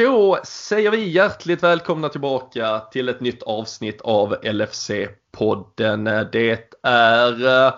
Då säger vi hjärtligt välkomna tillbaka till ett nytt avsnitt av LFC-podden. Det är eh,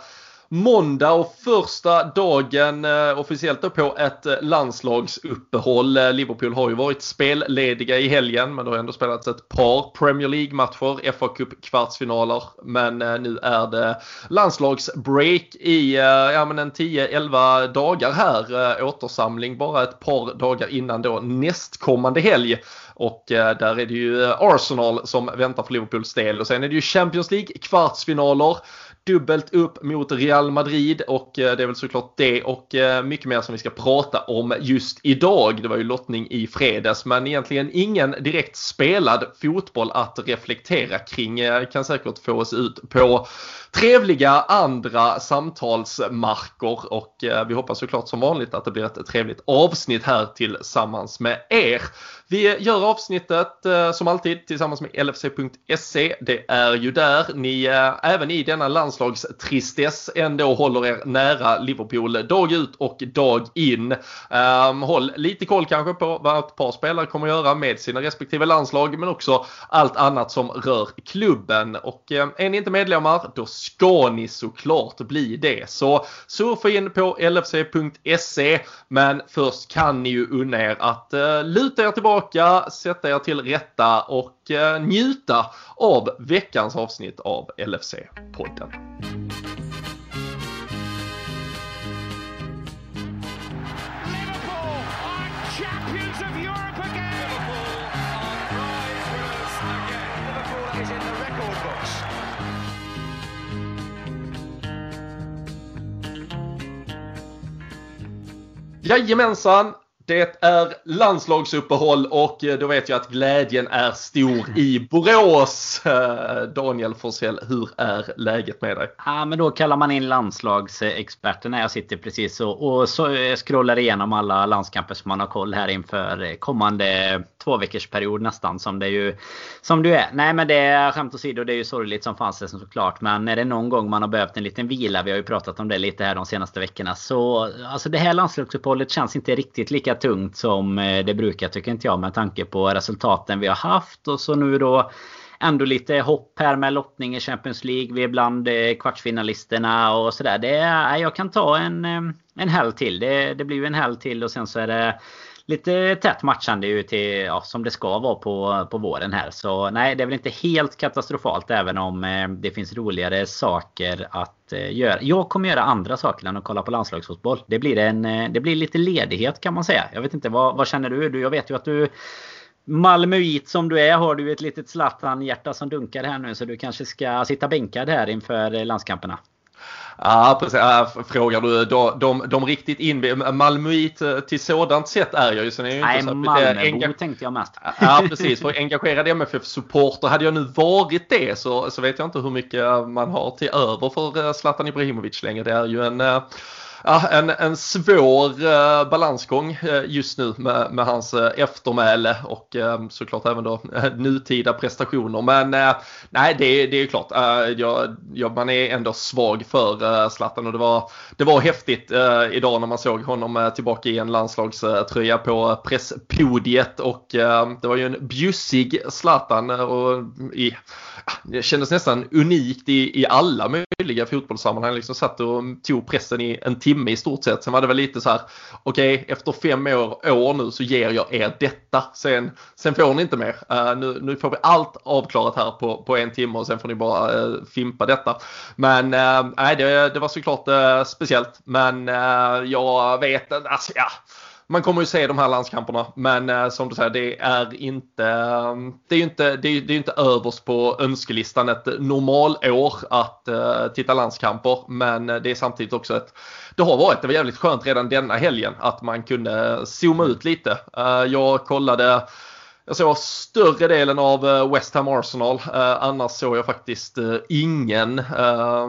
måndag och första dagen eh, officiellt då på ett eh, landslagsuppehåll. Eh, Liverpool har ju varit spellediga i helgen men det har ändå spelats ett par Premier League-matcher, fa Cup kvartsfinaler. Men nu är det landslagsbreak i ja, men en 10-11 dagar här. Återsamling bara ett par dagar innan då nästkommande helg. Och där är det ju Arsenal som väntar för Liverpools del och sen är det ju Champions League kvartsfinaler dubbelt upp mot Real Madrid och eh, det är väl såklart det och eh, mycket mer som vi ska prata om just idag. Det var ju lottning i fredags men egentligen ingen direkt spelad fotboll att reflektera kring. Eh, kan säkert få oss ut på trevliga andra samtalsmarker och vi hoppas såklart som vanligt att det blir ett trevligt avsnitt här tillsammans med er. Vi gör avsnittet eh, som alltid tillsammans med LFC.se. Det är ju där ni eh, även i denna landslagstristess ändå håller er nära Liverpool dag ut och dag in. Ehm, håll lite koll kanske på vad ett par spelare kommer att göra med sina respektive landslag men också allt annat som rör klubben. Och eh, är ni inte medlemmar då ska ni såklart bli det. Så surfa in på LFC.se men först kan ni ju unna er att luta er tillbaka tillbaka, sätta er till rätta och eh, njuta av veckans avsnitt av LFC-podden. Jajamensan, det är landslagsuppehåll och eh, då vet jag att glädjen är stor i Borås. Eh, Daniel Forsell, hur är läget med dig? Ja, men då kallar man in landslagsexperterna. Jag sitter precis och, och så eh, scrollar igenom alla landskamper som man har koll här inför kommande två veckors period nästan som det ju som du är. Nej men det är skämt åsido, det är ju sorgligt som fanns det såklart. Men är det någon gång man har behövt en liten vila, vi har ju pratat om det lite här de senaste veckorna. Så alltså det här landslagsuppehållet känns inte riktigt lika tungt som eh, det brukar tycker inte jag med tanke på resultaten vi har haft. Och så nu då ändå lite hopp här med lottning i Champions League. Vi är bland eh, kvartsfinalisterna och sådär. Jag kan ta en, eh, en helg till. Det, det blir ju en helg till och sen så är det lite tätt matchande ju till, ja, som det ska vara på, på våren här. Så nej, det är väl inte helt katastrofalt även om eh, det finns roligare saker att eh, göra. Jag kommer göra andra saker än att kolla på landslagsfotboll. Det blir, en, eh, det blir lite ledighet kan man säga. Jag vet inte, vad, vad känner du? Jag vet ju att du Malmöit som du är har du ett litet Zlatan-hjärta som dunkar här nu så du kanske ska sitta bänkad här inför eh, landskamperna. Ja, precis. Frågar du de, de, de riktigt in Malmöit eh, till sådant sätt är jag ju. Sen är ju Nej, Malmöbo tänkte jag mest. Ja, precis. För engagerad MFF-supporter, hade jag nu varit det så, så vet jag inte hur mycket man har till över för eh, Zlatan Ibrahimovic längre. Det är ju en eh, ja, en, en svår eh, balansgång eh, just nu med, med hans eh, eftermäle och eh, såklart även då eh, nutida prestationer. Men eh, nej, det, det är ju klart. Eh, jag, jag, man är ändå svag för eh, Zlatan och det var, det var häftigt eh, idag när man såg honom eh, tillbaka i en landslagströja på presspodiet och det var ju en bjussig Zlatan och i ah, det kändes nästan unikt i, i alla möjliga fotbollssammanhang. Liksom satt och tog pressen i en timme i stort sett. Sen var det väl lite så här, okej okay, efter fem år, år nu så ger jag er detta. Sen, sen får ni inte mer. Uh, nu, nu får vi allt avklarat här på, på en timme och sen får ni bara uh, fimpa detta. Men uh, nej, det, det var såklart uh, speciellt. Men jag vet, alltså ja man kommer ju se de här landskamperna men eh, som du säger det är inte det är ju inte, det är, det är inte överst på önskelistan ett normalår att eh, titta landskamper men eh, det är samtidigt också ett det har varit, det var jävligt skönt redan denna helgen att man kunde zooma ut lite. Eh, jag kollade jag såg större delen av eh, West Ham Arsenal. Eh, annars såg jag faktiskt eh, ingen eh,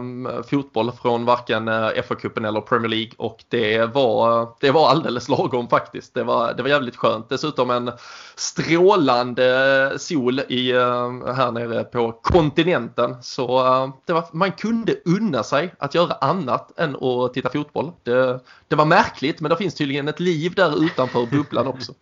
fotboll från varken eh, FA-cupen eller Premier League och det var, eh, det var alldeles lagom faktiskt. Det var, det var jävligt skönt. Dessutom en strålande sol i, eh, här nere på kontinenten. Så eh, det var, man kunde unna sig att göra annat än att titta fotboll. Det, det var märkligt men det finns tydligen ett liv där utanför bubblan också.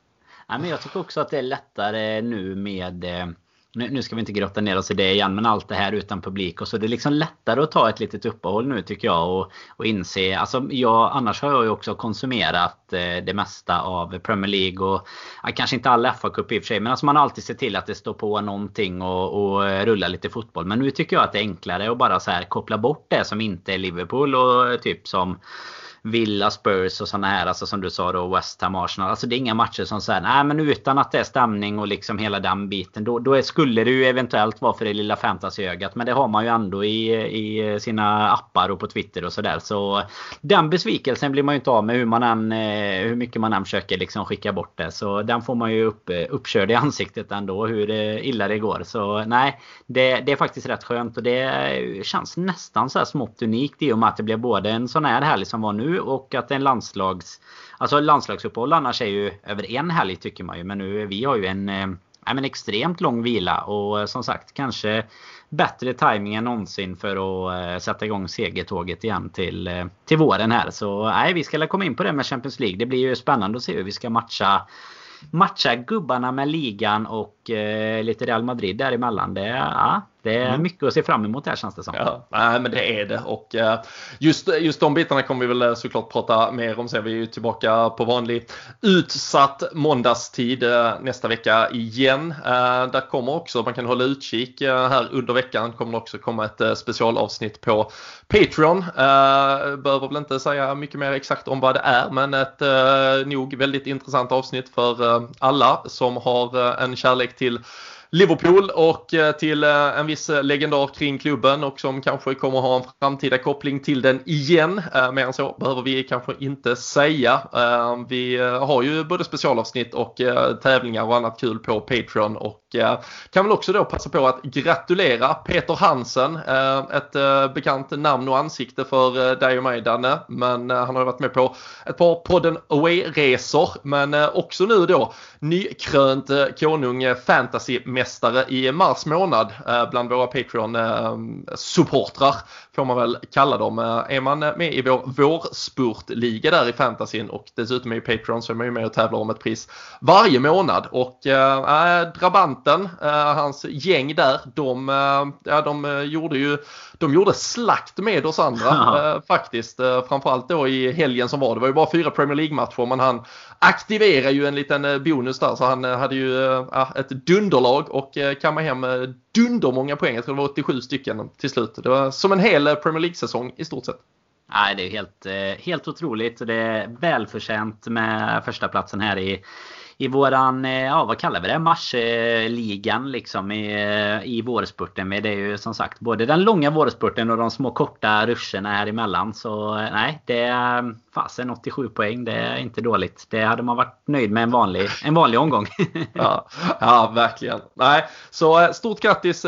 Ja, men jag tycker också att det är lättare nu med eh, nu, nu ska vi inte grotta ner oss i det igen men allt det här utan publik och så. Det är liksom lättare att ta ett litet uppehåll nu tycker jag och, och inse alltså jag, annars har jag ju också konsumerat eh, det mesta av Premier League och eh, kanske inte alla FA Cup i och för sig men alltså man har alltid sett till att det står på någonting och, och eh, rulla lite fotboll. Men nu tycker jag att det är enklare att bara så här koppla bort det som inte är Liverpool och eh, typ som Villa, Spurs och sådana här. Alltså som du sa då West Ham, Arsenal. Alltså det är inga matcher som säger nej men utan att det är stämning och liksom hela den biten. Då, då är, skulle det ju eventuellt vara för det lilla fantasyögat. Men det har man ju ändå i, i sina appar och på Twitter och sådär. Så den besvikelsen blir man ju inte av med hur, man än, eh, hur mycket man än försöker liksom skicka bort det. Så den får man ju upp, eh, uppkörd i ansiktet ändå hur eh, illa det går. Så nej, det, det är faktiskt rätt skönt och det känns nästan så här smått unikt i och med att det blev både en sån här helg som var nu och att en landslags... Alltså landslagsuppehåll annars är ju över en helg tycker man ju. Men nu vi har ju en eh, men extremt lång vila och eh, som sagt kanske bättre timing än någonsin för att eh, sätta igång segertåget igen till, eh, till våren här. Så nej, vi ska komma in på det med Champions League. Det blir ju spännande att se hur vi ska matcha matcha gubbarna med ligan och eh, lite Real Madrid däremellan. Det, ja, det är mm. mycket att se fram emot här känns det som. Ja, nej, men det är det. Och uh, just, just de bitarna kommer vi väl eh, såklart prata mer om sen. Vi är ju tillbaka på vanlig utsatt måndagstid uh, nästa vecka igen. Där kommer också, man kan hålla utkik här under veckan, kommer också komma ett specialavsnitt på Patreon. behöver väl inte säga mycket mer exakt om vad det är, men ett nog väldigt intressant avsnitt för alla som har en kärlek till Liverpool och eh, till eh, en viss eh, legendar kring klubben och som kanske kommer ha en framtida koppling till den igen. Mer än så behöver vi kanske inte säga. Vi har ju både specialavsnitt och tävlingar och annat kul på Patreon och kan väl också då passa på att gratulera Peter Hansen. Ett bekant namn och ansikte för dig och mig Danne. Men han har varit med på ett par podden Away-resor. Men också nu då nykrönt konung fantasy mästare i mars månad eh, bland våra Patreon-supportrar får man väl kalla dem. Eh, är man med i vår vårspurtliga där i fantasyn och dessutom är ju Patreon så är man ju med och tävlar om ett pris varje månad och äh, Drabanten, äh, hans gäng där, de, äh, de gjorde ju de gjorde slakt med oss andra äh, faktiskt. Äh, framförallt då i helgen som var. Det var ju bara fyra Premier League-matcher men han Aktiverar ju en liten eh, bonus där så han eh, hade ju eh, ah, ett dunderlag och kammade hem dundermånga poäng. Jag tror det var 87 stycken till slut. Det var som en hel Premier League-säsong i stort sett. Nej, det är helt, helt otroligt och det är välförtjänt med första platsen här i i våran, eh, ja vad kallar vi det, marsligan liksom i, eh, i vårspurten. Det är ju som sagt både den långa vårspurten och de små korta ruscherna här emellan. Så eh, nej, det är mm, fasen 87 poäng. Det är inte dåligt. Det hade man varit nöjd med en vanlig, en vanlig omgång. ja, ja, verkligen. Nej, så stort grattis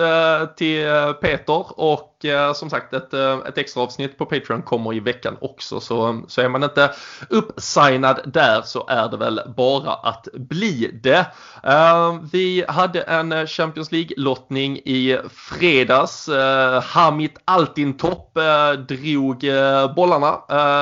till Peter och Eh, som sagt ett, eh, ett extra avsnitt på Patreon kommer i veckan också. Så, så är man inte uppsignad där så är det väl bara att bli det. Eh, vi hade en Champions League-lottning i fredags. Hamit Altintopp drog bollarna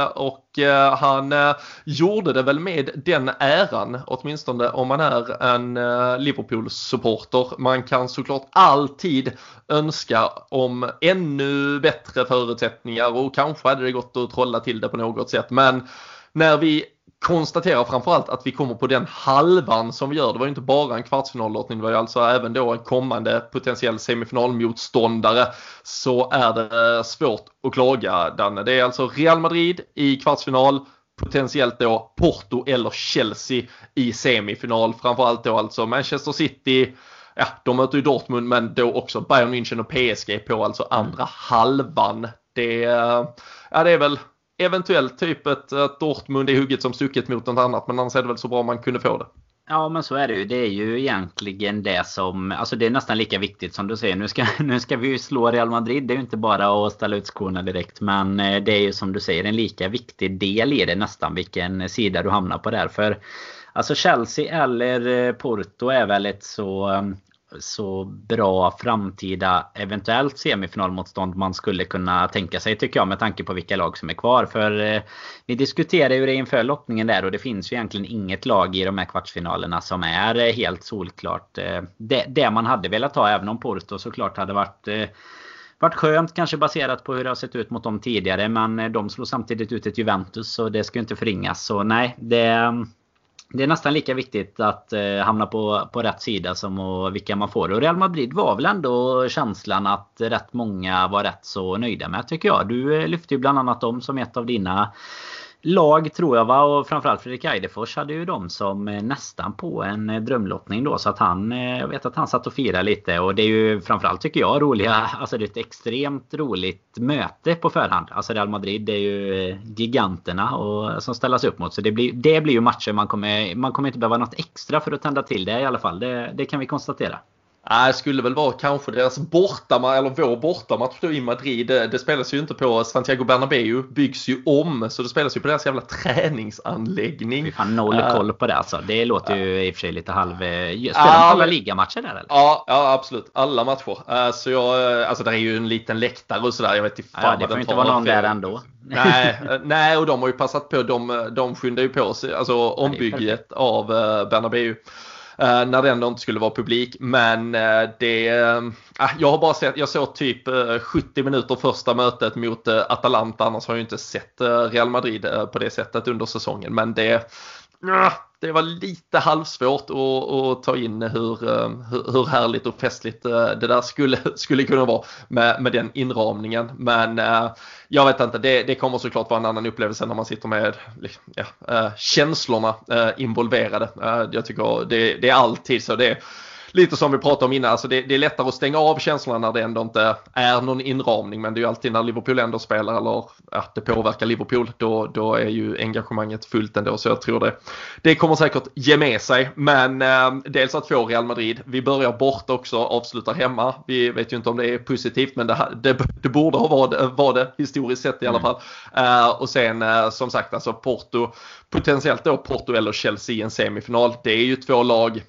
och Eh, han eh, gjorde det väl med den äran, åtminstone om man är en eh, Liverpool-supporter. Man kan såklart alltid önska om ännu bättre förutsättningar och kanske hade det gått att trolla till det på något sätt. Men när vi konstaterar framförallt att vi kommer på den halvan som vi gör. Det var ju inte bara en kvartsfinallottning, det var ju alltså även då en kommande potentiell semifinalmotståndare. Så är det svårt att klaga Danne. Det är alltså Real Madrid i kvartsfinal, potentiellt då Porto eller Chelsea i semifinal. Framförallt då alltså Manchester City, ja de möter ju Dortmund men då också Bayern München och PSG på alltså andra halvan. Det, ja, det är väl eventuellt typ ett, ett Dortmund är hugget som stucket mot något annat men annars är det väl så bra man kunde få det. Ja men så är det ju. Det är ju egentligen det som, alltså det är nästan lika viktigt som du säger. Nu ska, nu ska vi ju slå Real Madrid. Det är ju inte bara att ställa ut skorna direkt. Men eh, det är ju som du säger en lika viktig del i det nästan vilken sida du hamnar på där. För alltså Chelsea eller eh, Porto är väl ett så eh, så bra framtida eventuellt semifinalmotstånd man skulle kunna tänka sig tycker jag med tanke på vilka lag som är kvar. För eh, vi diskuterade ju det inför lottningen där och det finns ju egentligen inget lag i de här kvartsfinalerna som är eh, helt solklart eh, det, det man hade velat ha även om Porto såklart hade varit eh, varit skönt kanske baserat på hur det har sett ut mot dem tidigare. Men eh, de slår samtidigt ut ett Juventus så det ska ju inte förringas. Så nej, det, det är nästan lika viktigt att eh, hamna på, på rätt sida som och vilka man får. Och Real Madrid var väl ändå känslan att rätt många var rätt så nöjda med tycker jag. Du eh, lyfte ju bland annat dem som ett av dina lag tror jag va? Och framförallt Fredrik Eidefors hade ju dem som eh, nästan på en eh, drömlottning då. Så att han eh, Jag vet att han satt och firade lite. Och det är ju framförallt tycker jag roliga Alltså det är ett extremt roligt möte på förhand. Alltså Real Madrid det är ju giganterna och, som ställas upp mot. Så det blir Det blir ju matcher man kommer Man kommer inte behöva något extra för att tända till det i alla fall. Det, det kan vi konstatera. Nej, skulle väl vara kanske deras bortamatch, eller vår bortamatch då i Madrid. Det, det spelas ju inte på Santiago Bernabéu, byggs ju om. Så det spelas ju på deras jävla träningsanläggning. Vi fan noll uh, koll på det alltså. Det låter uh, ju i och för sig lite halv... Spelar uh, alla ligamatcher där eller? Ja, ja absolut. Alla matcher. Uh, så jag, alltså det är ju en liten läktare och sådär. Jag vet inte fan ja, Det får inte vara någon där ändå. nej, nej, och de har ju passat på. De, de skyndar ju på sig. Alltså ombygget av Bernabéu. Eh, när det ändå inte skulle vara publik. Men eh, det, eh, ah, jag har bara sett, jag såg typ 70 minuter första mötet mot Atalanta. Annars har jag inte sett Real Madrid på det sättet under säsongen. Men det, det var lite halvsvårt att, att ta in hur, eh, hur, härligt och festligt eh, det där skulle, skulle kunna vara med, med den inramningen. Men eh, jag vet inte, det, det kommer såklart vara en annan upplevelse när man sitter med ja, känslorna involverade. jag tycker det, det, är alltid så. Det, lite som vi pratade om innan, alltså det, det, är lättare att stänga av känslorna när det ändå inte är någon inramning. Men det är ju alltid när Liverpool ändå spelar eller att det påverkar Liverpool, då, då är ju engagemanget fullt ändå. Så jag tror det, det kommer säkert ge med sig. Men eh, dels att få Real Madrid, vi börjar bort också, avslutar hemma. Vi vet ju inte om det är positivt, men det, det, det borde ha varit, var det historiskt sett i alla mm. fall. Mm. Uh, och sen uh, som sagt alltså Porto, potentiellt då Porto eller Chelsea i en semifinal. Det är ju två lag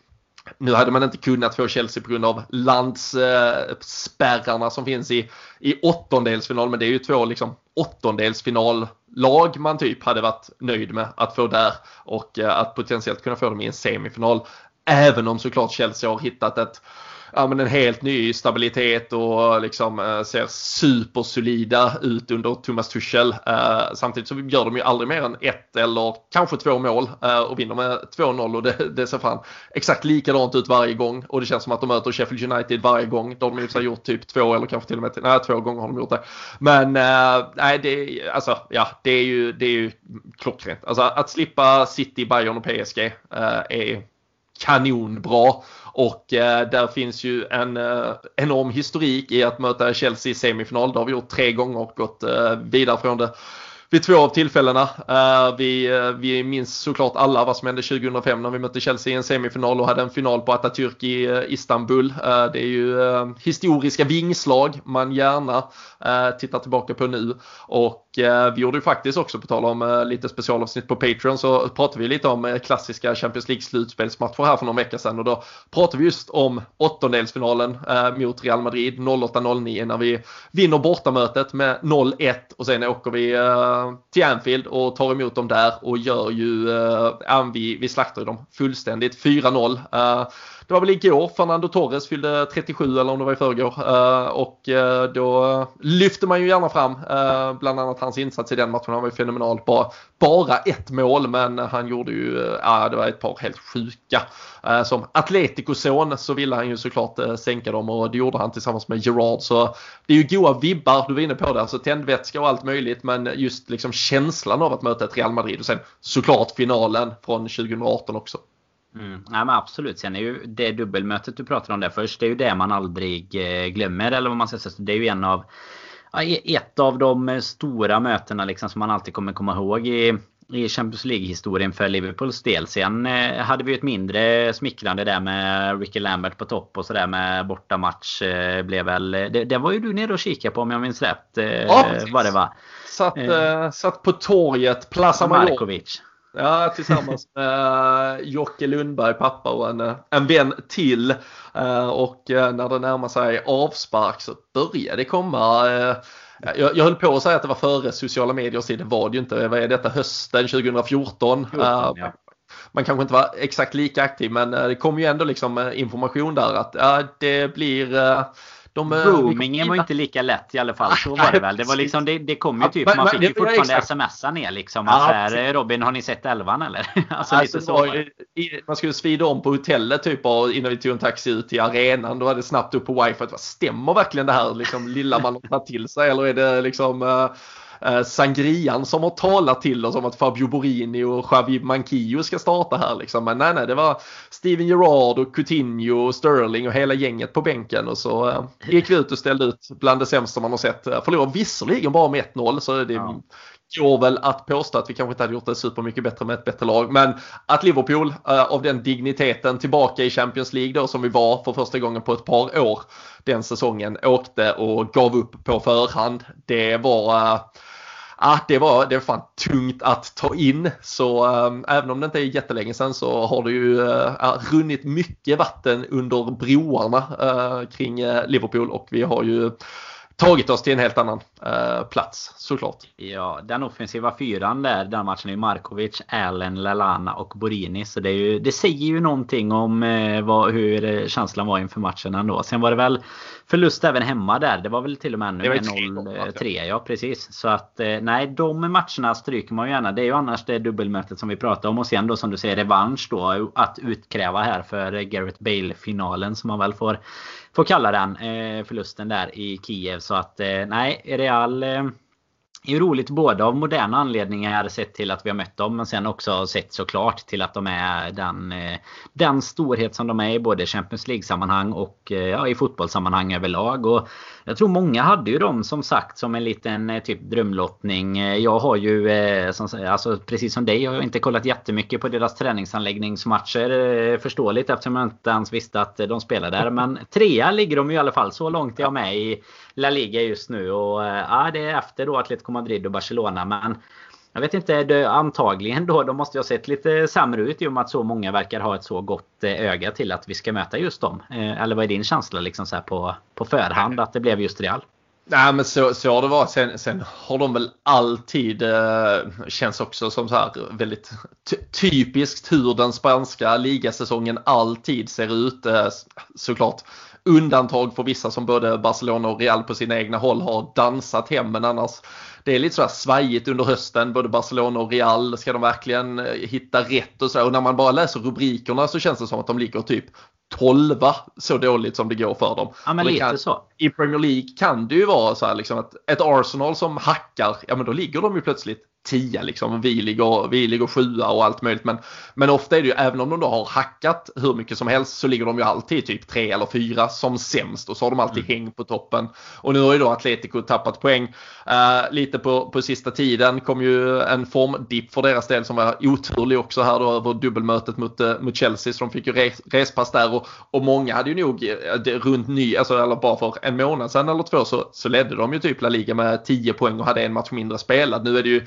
nu hade man inte kunnat få Chelsea på grund av landsspärrarna som finns i, i åttondelsfinal. Men det är ju två liksom åttondelsfinallag man typ hade varit nöjd med att få där. Och eh, att potentiellt kunna få dem i en semifinal. Även om såklart Chelsea har hittat ett ja, men en helt ny stabilitet och liksom eh, ser supersolida ut under Thomas Tuchel. Eh, samtidigt så gör de ju aldrig mer än ett eller kanske två mål eh, och vinner med 2-0 och det, det ser fan exakt likadant ut varje gång och det känns som att de möter Sheffield United varje gång. De har ju gjort typ två eller kanske till och med nej, två gånger har de gjort det. Men nej, det, alltså, ja, det är ju, det är ju klockrent. Alltså att slippa City, Bayern och PSG är kanonbra. Och eh, där finns ju en eh, enorm historik i att möta Chelsea i semifinal. Det har vi gjort tre gånger och gått eh, vidare från det vid två av tillfällena. Eh, vi, eh, vi minns såklart alla vad som hände 2005 när vi mötte Chelsea i en semifinal och hade en final på Atatürk i eh, Istanbul. det är ju historiska vingslag man gärna tittar tillbaka på nu. Och Eh, vi gjorde ju faktiskt också, på tal om eh, lite specialavsnitt på Patreon, så pratade vi lite om eh, klassiska Champions League slutspelsmatcher här för någon vecka sedan och då pratade vi just om åttondelsfinalen mot Real Madrid 08-09 när vi vinner bortamötet med 0-1 och sen åker vi till Anfield och tar emot dem där och gör ju, vi, vi slaktar dem fullständigt. 4-0. Det var väl igår Fernando Torres fyllde 37 eller om det var i förrgår. Eh, och eh, då lyfter man ju gärna fram eh, bland annat hans insats i den matchen. Han var ju fenomenal. Bara, bara ett mål men han gjorde ju, ja det var ett par helt sjuka. som Atletico-son så ville han ju såklart sänka dem och det gjorde han tillsammans med Gerard. Så det är ju goa vibbar, du var inne på det, alltså tändvätska och allt möjligt men just liksom känslan av att möta ett Real Madrid och sen såklart finalen från 2018 också. Mm. Ja, men absolut. Sen är ju det dubbelmötet du pratar om där först. Det är ju det man aldrig eh, glömmer. Eller vad man ska säga. Det är ju en av e-, ett av de stora mötena liksom som man alltid kommer komma ihåg i, i Champions League-historien för Liverpools del. Sen eh, hade vi ett mindre smickrande där med Ricky Lambert på topp och sådär med bortamatch. Eh, blev väl, det, det, var ju du nere och kikade på om jag minns rätt. Ja, vad det var. Satt, eh, satt på torget, Plaza Markovic. Ja, tillsammans med Jocke Lundberg, pappa och en, en vän till. Och när det närmar sig avspark så börjar det komma jag, jag höll på att säga att det var före sociala medier tid, det var det ju inte. Vad är detta? Hösten 2014? 14, ja. Man kanske inte var exakt lika aktiv men det kom ju ändå liksom information där att ja, det blir de, eh, Roamingen var inte lika lätt i alla fall. Så var det väl. Det, var liksom, det, det kom ju typ, man fick ju fortfarande smsa ner liksom. Ja, här, eh, Robin, har ni sett elvan eller? alltså, alltså, lite så. Man skulle svida om på hotellet typ innan vi tog en taxi ut till arenan. Då var det snabbt upp på wifi. Stämmer verkligen det här liksom, lilla man har tagit till sig? Eller är det liksom eh, Sangrian som har talat till oss om att Fabio Borini och Javi Manquillo ska starta här liksom. Men nej, nej, det var Steven Gerrard och Coutinho och Sterling och hela gänget på bänken och så eh, gick vi ut och ställde ut bland det sämsta man har sett. Eh, förlorade visserligen bara med 1-0 så det ja går väl att påstå att vi kanske inte hade gjort det supermycket bättre med ett bättre lag. Men att Liverpool uh, av den digniteten tillbaka i Champions League då som vi var för första gången på ett par år den säsongen åkte och gav upp på förhand. Det var ah, det, var, det var fan tungt att ta in. Så um, även om det inte är jättelänge sedan så har det ju uh, runnit mycket vatten under broarna uh, kring eh, Liverpool och vi har ju tagit oss till en helt annan eh, plats såklart. Ja, den offensiva fyran där, den matchen är Markovic, Allen, Lalana och Borini. Så det, är ju, det säger ju någonting om eh, vad, hur eh, känslan var inför matchen ändå. Sen var det väl förlust även hemma där. Det var väl till och med ännu 0-3. Ja, precis. Så att eh, nej, de matcherna stryker man ju gärna. Det är ju annars det dubbelmötet som vi pratar om. Och sen då som du säger revansch då att utkräva här för Gareth Bale-finalen som man väl får får kalla den. Eh, förlusten där i Kiev. Så att eh, nej, Real eh, eh, är roligt både av moderna anledningar sett till att vi har mött dem men sen också sett såklart till att de är den, den storhet som de är i både Champions League-sammanhang och ja, i fotbollssammanhang överlag. Och jag tror många hade ju dem som sagt som en liten eh, typ drömlottning. Eh, jag har ju, eh, som, alltså, precis som dig, jag har inte kollat jättemycket på deras träningsanläggningsmatcher. Förståeligt eftersom jag inte ens visste att de spelade där. Men trea ligger de i alla fall. Så långt jag med i La Liga just nu. Och eh, ja, det är efter då Atletico Madrid och Barcelona. Men jag vet inte, det, antagligen då, de måste ju ha sett lite sämre ut i och med att så många verkar ha ett så gott eh, öga till att vi ska möta just dem. Eh, eller vad är din känsla liksom så på, på förhand att det blev just Real? Nej men så, så har det varit. Sen, sen har de väl alltid, eh, känns också som så här väldigt typiskt hur den spanska ligasäsongen alltid ser ut. Eh, såklart undantag för vissa som både Barcelona och Real på sina egna håll har dansat hem men annars det är lite sådär svajigt under hösten, både Barcelona och Real. Ska de verkligen eh, hitta rätt och så? Och när man bara läser rubrikerna så känns det som att de ligger typ 12 så dåligt som det går för dem. Ja, men lite kan, så. I Premier League kan det ju vara så här liksom att ett Arsenal som hackar, ja men då ligger de ju plötsligt 10 liksom. Vi ligger, vi ligger sjua och allt möjligt. Men, men ofta är det ju, även om de då har hackat hur mycket som helst så ligger de ju alltid typ tre eller fyra som sämst och så har de alltid mm. häng på toppen. Och nu har ju då Atletico tappat poäng uh, lite på, på sista tiden. kom ju en formdipp för deras del som var oturlig också här då över dubbelmötet mot, uh, mot Chelsea. Så de fick ju res, respass där och, och många hade ju nog uh, runt ny, alltså eller bara för en månad sedan eller två så, så ledde de ju typ La Liga med 10 poäng och hade en match mindre spelad. Nu är det ju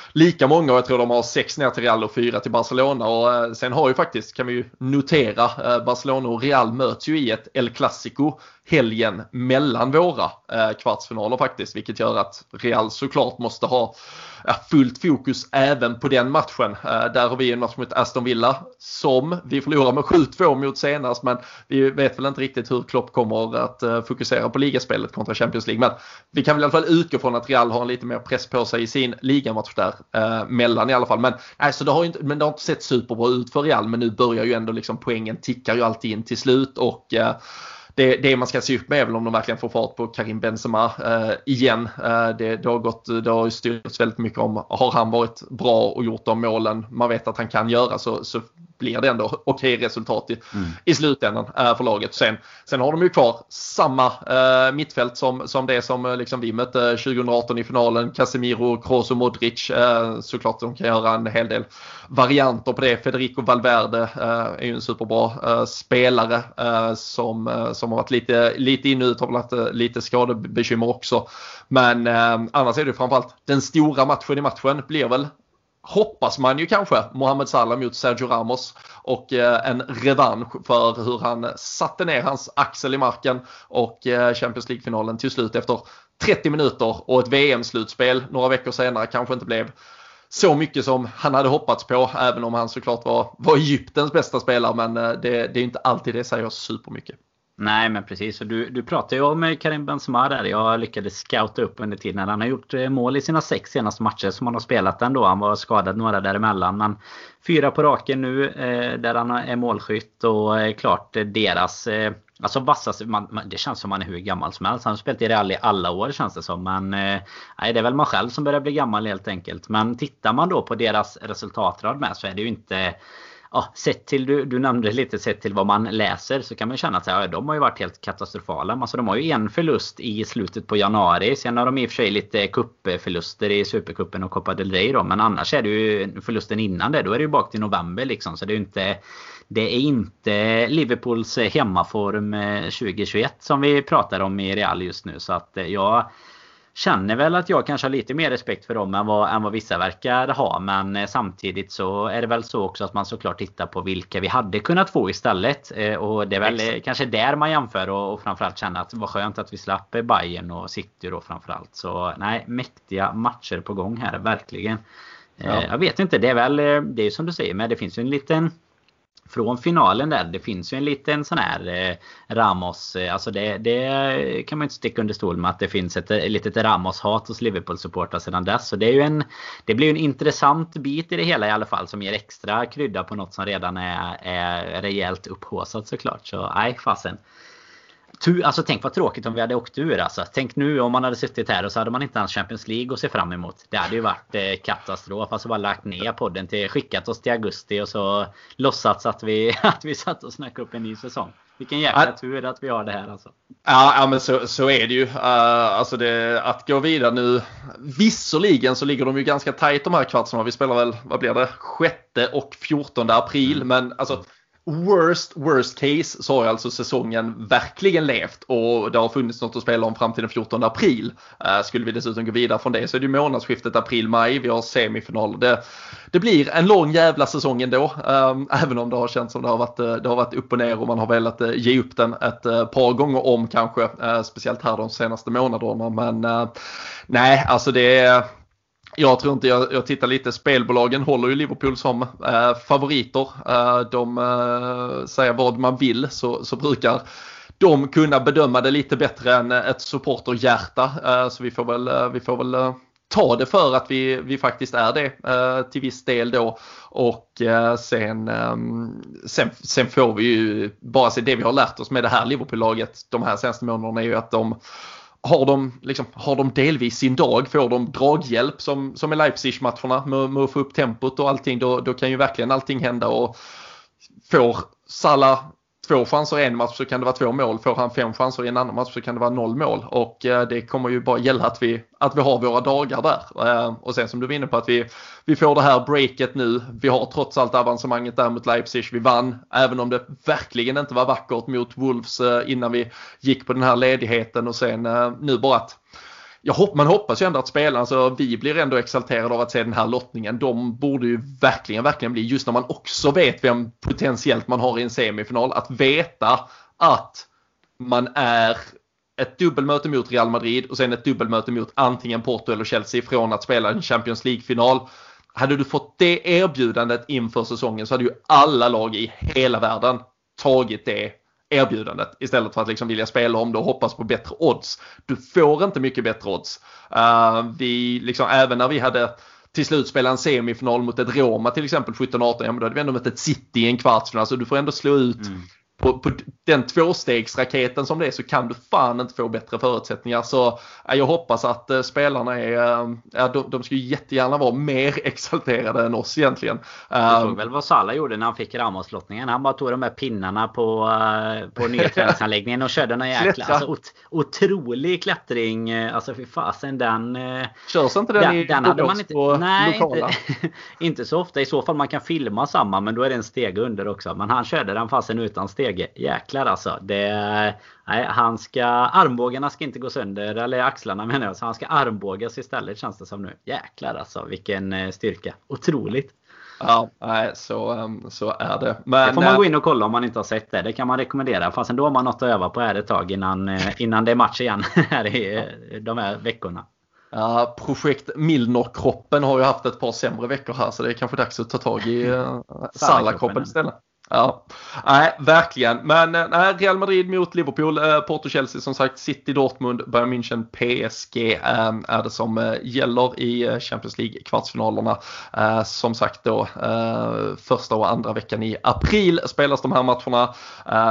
lika många och jag tror de har sex ner till Real och fyra till Barcelona. Och eh, sen har ju faktiskt, kan vi ju notera, eh, Barcelona och Real möts ju i ett El Clasico helgen mellan våra eh, kvartsfinaler faktiskt. Vilket gör att Real såklart måste ha fullt fokus även på den matchen. Där har vi en match mot Aston Villa som vi förlorar med 7-2 mot senast. Men vi vet väl inte riktigt hur Klopp kommer att fokusera på ligaspelet kontra Champions League. Men vi kan väl i alla fall utgå från att Real har en lite mer press på sig i sin ligamatch där. Eh, mellan i alla fall. Men, alltså det har inte, men det har inte sett superbra ut för Real. Men nu börjar ju ändå liksom poängen tickar ju alltid in till slut. och eh, det, det man ska se upp med är väl om de verkligen får fart på Karim Benzema eh, igen. Eh, det, det, har gått, det har ju styrts väldigt mycket om, har han varit bra och gjort de målen man vet att han kan göra så, så blir det ändå okej okay resultat i, mm. i slutändan äh, för laget. Sen, sen har de ju kvar samma äh, mittfält som, som det som äh, liksom vi mötte 2018 i finalen. Casemiro, Kroos och Modric. Äh, såklart de kan göra en hel del varianter på det. Federico Valverde är ju en superbra spelare som, som har varit lite, lite in och ut, har väl haft lite skadebekymmer också. Men annars är det framförallt den stora matchen i matchen blir väl hoppas man ju kanske Mohamed Salah mot Sergio Ramos och eh, en revansch för hur han satte ner hans axel i marken och eh, Champions League-finalen till slut efter 30 minuter och ett VM-slutspel några veckor senare kanske inte blev så mycket som han hade hoppats på, även om han såklart var, var Egyptens bästa spelare. Men eh, det, det är inte alltid det säger supermycket. Nej men precis. Du, du pratade ju om eh, Karim Benzema där. Jag lyckades scouta upp under tiden. Han har gjort eh, mål i sina sex senaste matcher som han har spelat ändå. Han var skadad några däremellan. Men fyra på raken nu eh, där han är målskytt. Och eh, klart eh, deras eh, Alltså vassaste, man, man, det känns som han är hur gammal som helst. Han har spelat i Real i alla år känns det som. Men eh, nej, det är väl man själv som börjar bli gammal helt enkelt. Men tittar man då på deras resultatrad med så är det ju inte ja, sett till, du, du nämnde lite sett till vad man läser så kan man känna att ja, de har ju varit helt katastrofala. Alltså, de har ju en förlust i slutet på januari. Sen har de i och för sig lite kuppförluster i Supercupen och Copa del Rey då. Men annars är det ju förlusten innan det. Då är det ju bak till november liksom. Så det är ju inte det är inte Liverpools hemmaform eh, 2021 som vi pratar om i Real just nu. Så att eh, jag känner väl att jag kanske har lite mer respekt för dem än vad, än vad vissa verkar ha. Men eh, samtidigt så är det väl så också att man såklart tittar på vilka vi hade kunnat få istället. Och det är väl Exakt. kanske där man jämför och, och framförallt känner att det var skönt att vi slapp Bayern och City då framförallt. Så nej, mäktiga matcher på gång här, verkligen. Ja. Jag vet inte, det är väl, det är som du säger, men det finns ju en liten från finalen där. Det finns ju en liten sån här eh, Ramos. Eh, alltså det, det, kan man inte sticka under stol med att det finns ett, ett litet Ramos-hat hos Liverpool-supportrar sedan dess. Så det, är ju en, det blir en intressant bit i det hela i alla fall som ger extra krydda på något som redan är, är rejält upphåsat såklart. Så nej, fasen. Tu, alltså tänk vad tråkigt om vi hade åkt ur alltså. Tänk nu om man hade suttit här och så hade man inte ens Champions League att se fram emot. Det hade ju varit eh, katastrof. Alltså bara lagt ner podden till, skickat oss till augusti och så låtsats att vi, att vi satt och snackade upp en ny säsong. Vilken jäkla ja. tur att vi har det här alltså. Ja, ja men så, så är det ju. Uh, alltså det, att gå vidare nu. Visserligen så ligger de ju ganska tajt de här kvartsarna. Vi spelar väl, vad blir det, 6 och 14 april. Mm. Men alltså worst, worst case så har alltså säsongen verkligen levt och det har funnits något att spela om fram till den 14 april. Eh, skulle vi dessutom gå vidare från det så är det månadsskiftet april-maj. Vi har semifinal. Det, det blir en lång jävla säsong ändå. Ehm, även om det har känts som det har varit, eh, det har varit upp och ner och man har velat eh, ge upp den ett par gånger om kanske. speciellt här de senaste månaderna. Men nej, alltså det är jag tror inte, jag, jag tittar lite, spelbolagen håller ju Liverpool som eh, favoriter. Eh, de eh, säger vad man vill så, så brukar de kunna bedöma det lite bättre än ett supporterhjärta. Eh, så vi får väl, eh, vi får väl eh, ta det för att vi, vi faktiskt är det eh, till viss del då. Och sen, ehm, sen, sen får vi ju bara se det vi har lärt oss med det här Liverpool-laget de här senaste månaderna är ju att de har de, liksom, har de delvis sin dag, får de draghjälp som, som i Leipzig-matcherna med, med att få upp tempot och allting, då, då kan ju verkligen allting hända. Och får Salah två chanser i en match så kan det vara två mål. Får han fem chanser i en annan match så kan det vara noll mål. Och eh, det kommer ju bara gälla att vi, att vi har våra dagar där. Eh, och sen som du var inne på att vi, vi får det här breaket nu. Vi har trots allt avancemanget där mot Leipzig. Vi vann, även om det verkligen inte var vackert mot Wolves eh, innan vi gick på den här ledigheten. Och sen nu bara att jag hopp, man hoppas ju ändå att spelarna, alltså vi blir ändå exalterade av att se den här lottningen. De borde ju verkligen, verkligen bli, just när man också vet vem potentiellt man har i en semifinal, att veta att man är ett dubbelmöte mot Real Madrid och sen ett dubbelmöte mot antingen Porto eller Chelsea från att spela en Champions League-final. Hade du fått det erbjudandet inför säsongen så hade ju alla lag i hela världen tagit det erbjudandet istället för att liksom vilja spela om det och hoppas på bättre odds. Du får inte mycket bättre odds. Uh, vi, liksom, även när vi hade till slut spela en semifinal mot ett Roma till exempel 17-18, ja men då hade vi ändå mött ett City i en kvartsfinal. Så du får ändå slå ut mm på, på den tvåstegsraketen som det är så kan du fan inte få bättre förutsättningar. Så äh, jag hoppas att äh, spelarna är, äh, de, de ska ju jättegärna vara mer exalterade än oss egentligen. Du såg väl vad Salah gjorde när han fick Ramos-lottningen? Han bara tog de här pinnarna på, på nya träningsanläggningen och körde någon jäkla alltså, ot, otrolig klättring. Alltså fy fasen den... Körs inte den, den i den hade man inte, på nej, lokala? Inte, inte så ofta. I så fall man kan filma samma men då är det en steg under också. Men han körde den fasen utan steg steg. jäklar alltså. Det, nej, han ska, armbågarna ska inte gå sönder, eller axlarna menar jag. Så han ska armbågas istället känns det som nu. Jäklar alltså vilken eh, styrka. Otroligt. Ja, nej, så, ehm, så är det. Men, det får man gå in och kolla om man inte har sett det. Det kan man rekommendera. Fast då har man något att öva på här ett tag innan, innan det är match igen här i de här veckorna. Ja, projekt Milner-kroppen har ju haft ett par sämre veckor här så det är kanske dags att ta tag i Salah-kroppen istället. Ja, nej, verkligen. Men eh, nej, Real Madrid mot Liverpool, eh, Porto Chelsea som sagt, City Dortmund, Bayern München, PSG eh, är det som eh, gäller i eh, Champions League kvartsfinalerna. Eh, som sagt då första och andra veckan i april spelas de här matcherna.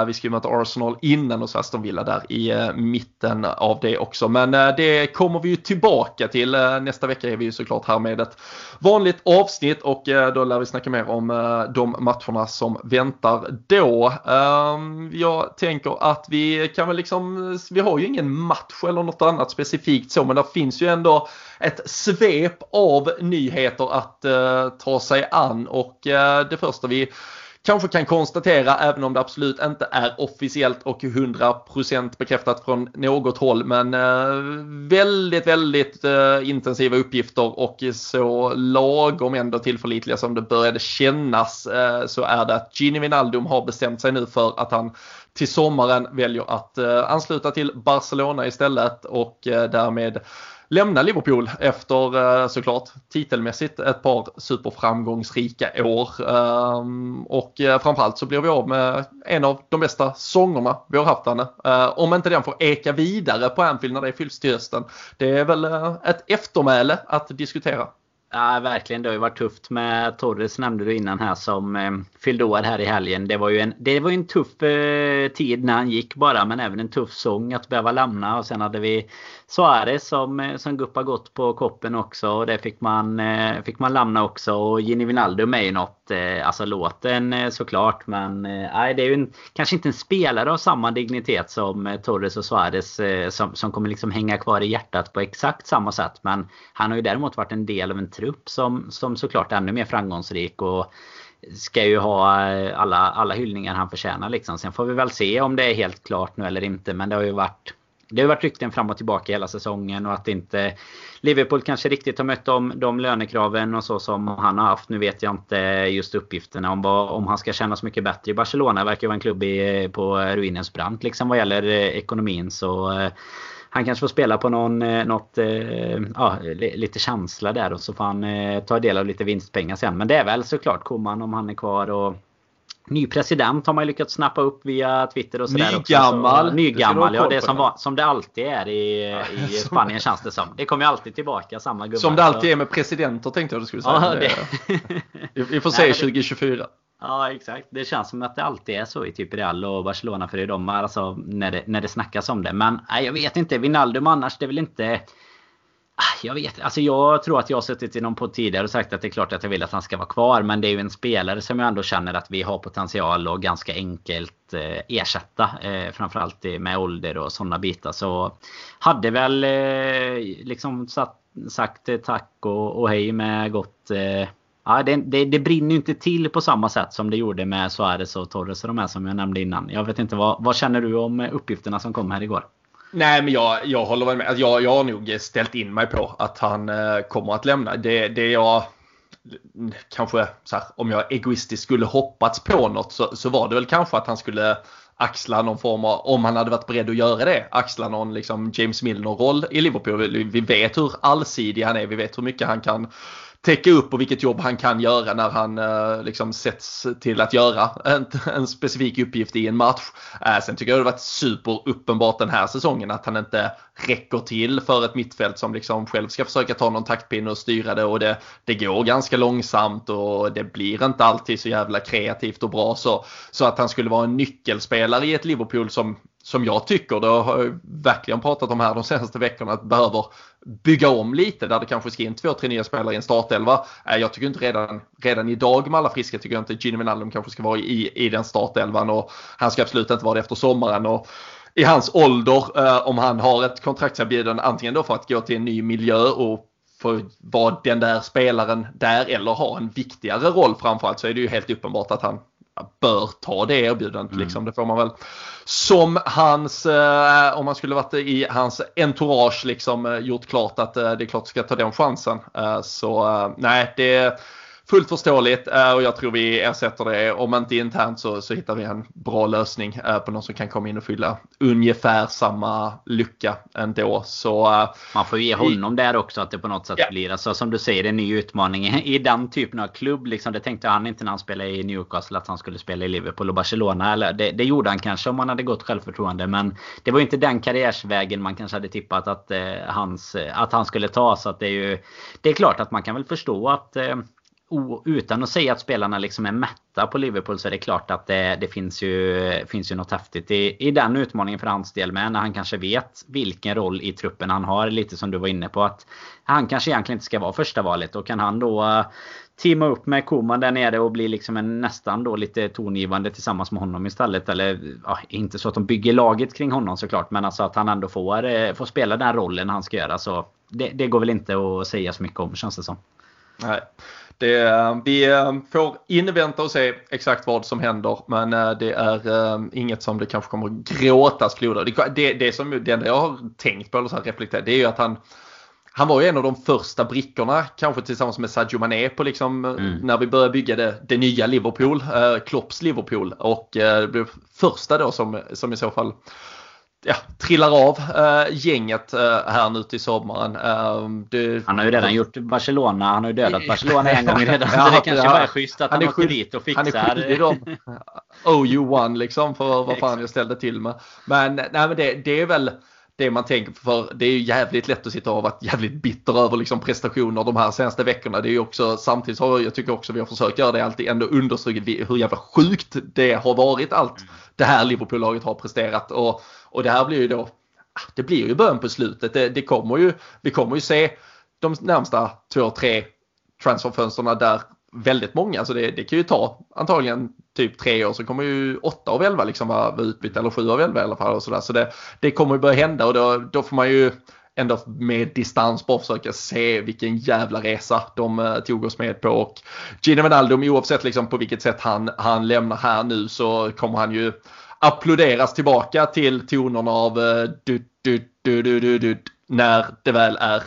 vi ska ju möta Arsenal innan och så Aston Villa där i mitten av det också. Men det kommer vi ju tillbaka till. nästa vecka är vi ju såklart här med ett vanligt avsnitt och då lär vi snacka mer om de matcherna som väntar väntar då. Ehm, jag tänker att vi kan väl liksom, vi har ju ingen match eller något annat specifikt så men det finns ju ändå ett svep av nyheter att eh, ta sig an och eh, det första vi kanske kan konstatera, även om det absolut inte är officiellt och 100% bekräftat från något håll, men eh, väldigt, väldigt eh, intensiva uppgifter och så lagom ändå tillförlitliga som det började kännas eh, så är det att Gini Wijnaldum har bestämt sig nu för att han till sommaren väljer att eh, ansluta till Barcelona istället och eh, därmed lämna Liverpool efter eh, såklart titelmässigt ett par superframgångsrika år. Ehm, och eh, framförallt så blir vi av med en av de bästa sångerna vi har haft Danne. Eh, om inte den får eka vidare på Anfield när det fylls till hösten. Det är väl ett eftermäle att diskutera. Ja, verkligen. Det har ju varit tufft med Torres nämnde du innan här som eh, fyllde år här i helgen. Det var ju en, det var en tuff eh, tid när han gick bara men även en tuff sång att behöva lämna. Och sen hade vi Suarez som, eh, som guppar gott på koppen också. Och det fick man, eh, fick man lämna också. Och Gini Wijnaldum är ju något, eh, alltså låten eh, såklart. Men eh, nej, det är ju en, kanske inte en spelare av samma dignitet som eh, Torres och Suarez som, som kommer liksom hänga kvar i hjärtat på exakt samma sätt. Men han har ju däremot varit en del av en trupp som, som såklart är ännu mer framgångsrik. Och ska ju ha eh, alla, alla hyllningar han förtjänar liksom. Sen får vi väl se om det är helt klart nu eller inte. Men det har ju varit det har varit rykten fram och tillbaka hela säsongen och att inte Liverpool kanske riktigt har mött de, de lönekraven och så som han har haft. Nu vet jag inte just uppgifterna om, vad, om han ska känna så mycket bättre i Barcelona. Verkar vara en klubb i, på ruinens brant liksom vad gäller eh, ekonomin. Så eh, han kanske får spela på någon, eh, något, ja, lite känsla där och så får han ta del av lite vinstpengar sen. Men det är väl såklart Koman om han är kvar och Ny president har man lyckats snappa upp via Twitter och sådär Nygammal. Så, nygammal, ja. Det är som, som det alltid är i, i Spanien känns det som. Det kommer alltid tillbaka samma gubbar. Som det alltid är med presidenter tänkte jag du skulle säga. Ja, det... Vi får se Nej, 2024. Ja exakt. Det känns som att det alltid är så i typ Real och Barcelona för de alltså när det, när det snackas om det. Men nej, jag vet inte. Wijnaldum annars det är väl inte ah, jag vet Alltså jag tror att jag har suttit i någon podd tidigare och sagt att det är klart att jag vill att han ska vara kvar. Men det är ju en spelare som jag ändå känner att vi har potential och ganska enkelt eh, ersätta. Eh, framförallt med ålder och sådana bitar. Så hade väl eh, liksom satt, sagt eh, tack och, och hej med gott eh, Ja, det, det, det, brinner ju inte till på samma sätt som det gjorde med Suarez och Torres och de här som jag nämnde innan. Jag vet inte, vad, vad känner du om uppgifterna som kom här igår? Nej, men jag, jag håller väl med. Alltså, jag, jag har nog ställt in mig på att han eh, kommer att lämna. Det, det jag kanske, så här, om jag egoistiskt skulle hoppats på något så, så var det väl kanske att han skulle axla någon form av, om han hade varit beredd att göra det, axla någon liksom James Milner-roll i Liverpool. Vi vet hur allsidig han är, vi vet hur mycket han kan täcka upp och vilket jobb han kan göra när han eh, liksom sätts till att göra en, en specifik uppgift i en match. Eh, sen tycker jag det har varit superuppenbart den här säsongen att han inte räcker till för ett mittfält som liksom själv ska försöka ta någon taktpinne och styra det och det, det går ganska långsamt och det blir inte alltid så jävla kreativt och bra så, så att han skulle vara en nyckelspelare i ett Liverpool som som jag tycker, det har jag verkligen pratat om här de senaste veckorna, att behöver bygga om lite där det kanske ska in två, tre nya spelare i en startelva. Eh, jag tycker inte redan, redan idag med alla friska tycker jag inte Gini Wijnaldum kanske ska vara i, i den startelvan och han ska absolut inte vara det efter sommaren. Och i hans ålder, eh, om han har ett kontraktserbjudande antingen då för att gå till en ny miljö och få vara den där spelaren där eller ha en viktigare roll framförallt så är det ju helt uppenbart att han bör ta det erbjudandet. Mm. Liksom. Det får man väl som hans, eh, om man skulle varit i hans entourage liksom eh, gjort klart att eh, det är klart ska ta den chansen. Eh, så eh, nej, det fullt förståeligt eh, och jag tror vi ersätter det. Om inte internt så, så hittar vi en bra lösning eh, på någon som kan komma in och fylla ungefär samma lucka ändå. Så, eh, Man får ju ge honom där också att det på något sätt yeah. blir, alltså, som du säger, en ny utmaning i den typen av klubb. Liksom, det tänkte han inte när han spelade i Newcastle att han skulle spela i Liverpool och Barcelona. Eller, det, det gjorde han kanske om han hade gått självförtroende men det var inte den karriärsvägen man kanske hade tippat att, eh, hans, att han skulle ta. Så att det är ju Det är klart att man kan väl förstå att eh, utan att säga att spelarna liksom är mätta på Liverpool så är det klart att det, det finns, ju, finns ju något häftigt i, i den utmaningen för hans del med. När han kanske vet vilken roll i truppen han har. Lite som du var inne på. att Han kanske egentligen inte ska vara första valet. Och kan han då eh, teama upp med Koman där nere och bli liksom en nästan då lite tongivande tillsammans med honom istället. Eller ja, inte så att de bygger laget kring honom såklart. Men alltså att han ändå får, eh, får spela den rollen han ska göra. Så det, det går väl inte att säga så mycket om känns det som. Nej. Det, vi eh, får invänta och se exakt vad som händer men eh, det är eh, inget som det kanske kommer gråtas floder. Det, det, det, som, det enda jag har tänkt på eller så här reflekterat det är ju att han han var ju en av de första brickorna, kanske tillsammans med Sadio Mané på liksom mm. när vi började bygga det, det nya Liverpool, eh, Klopps Liverpool och eh, det blev första då som, som i så fall ja, trillar av äh, gänget äh, här nu till sommaren. Äh, det, han har ju redan gjort Barcelona. Han har ju dödat Barcelona en gång redan. ja, så det kanske ja, bara är schysst att han, han åker dit och fixar. Han är skyldig dem. OU1 liksom för vad fan jag ställde till med. Men, nej, men det, det är väl det man tänker för det är ju jävligt lätt att sitta och vara jävligt bitter över liksom prestationer de här senaste veckorna. Det är ju också samtidigt har jag tycker också vi har försökt göra det alltid ändå understrukit hur jävla sjukt det har varit allt det här Liverpool-laget har presterat och, och det här blir ju då ah, det blir ju början på slutet. Det, det kommer ju, vi kommer ju se de närmsta två, tre transferfönsterna där väldigt många. Så alltså det, det kan ju ta antagligen typ tre år så kommer ju åtta av elva liksom vara, utbytta eller sju av elva i alla fall. Och så där. så det, det kommer ju börja hända och då, då får man ju ändå med distans bara försöka se vilken jävla resa de eh, tog oss med på. Och Gino Wijnaldum oavsett liksom på vilket sätt han, han lämnar här nu så kommer han ju applåderas tillbaka till tonerna av uh, du, du, du, du, du, du, när det väl är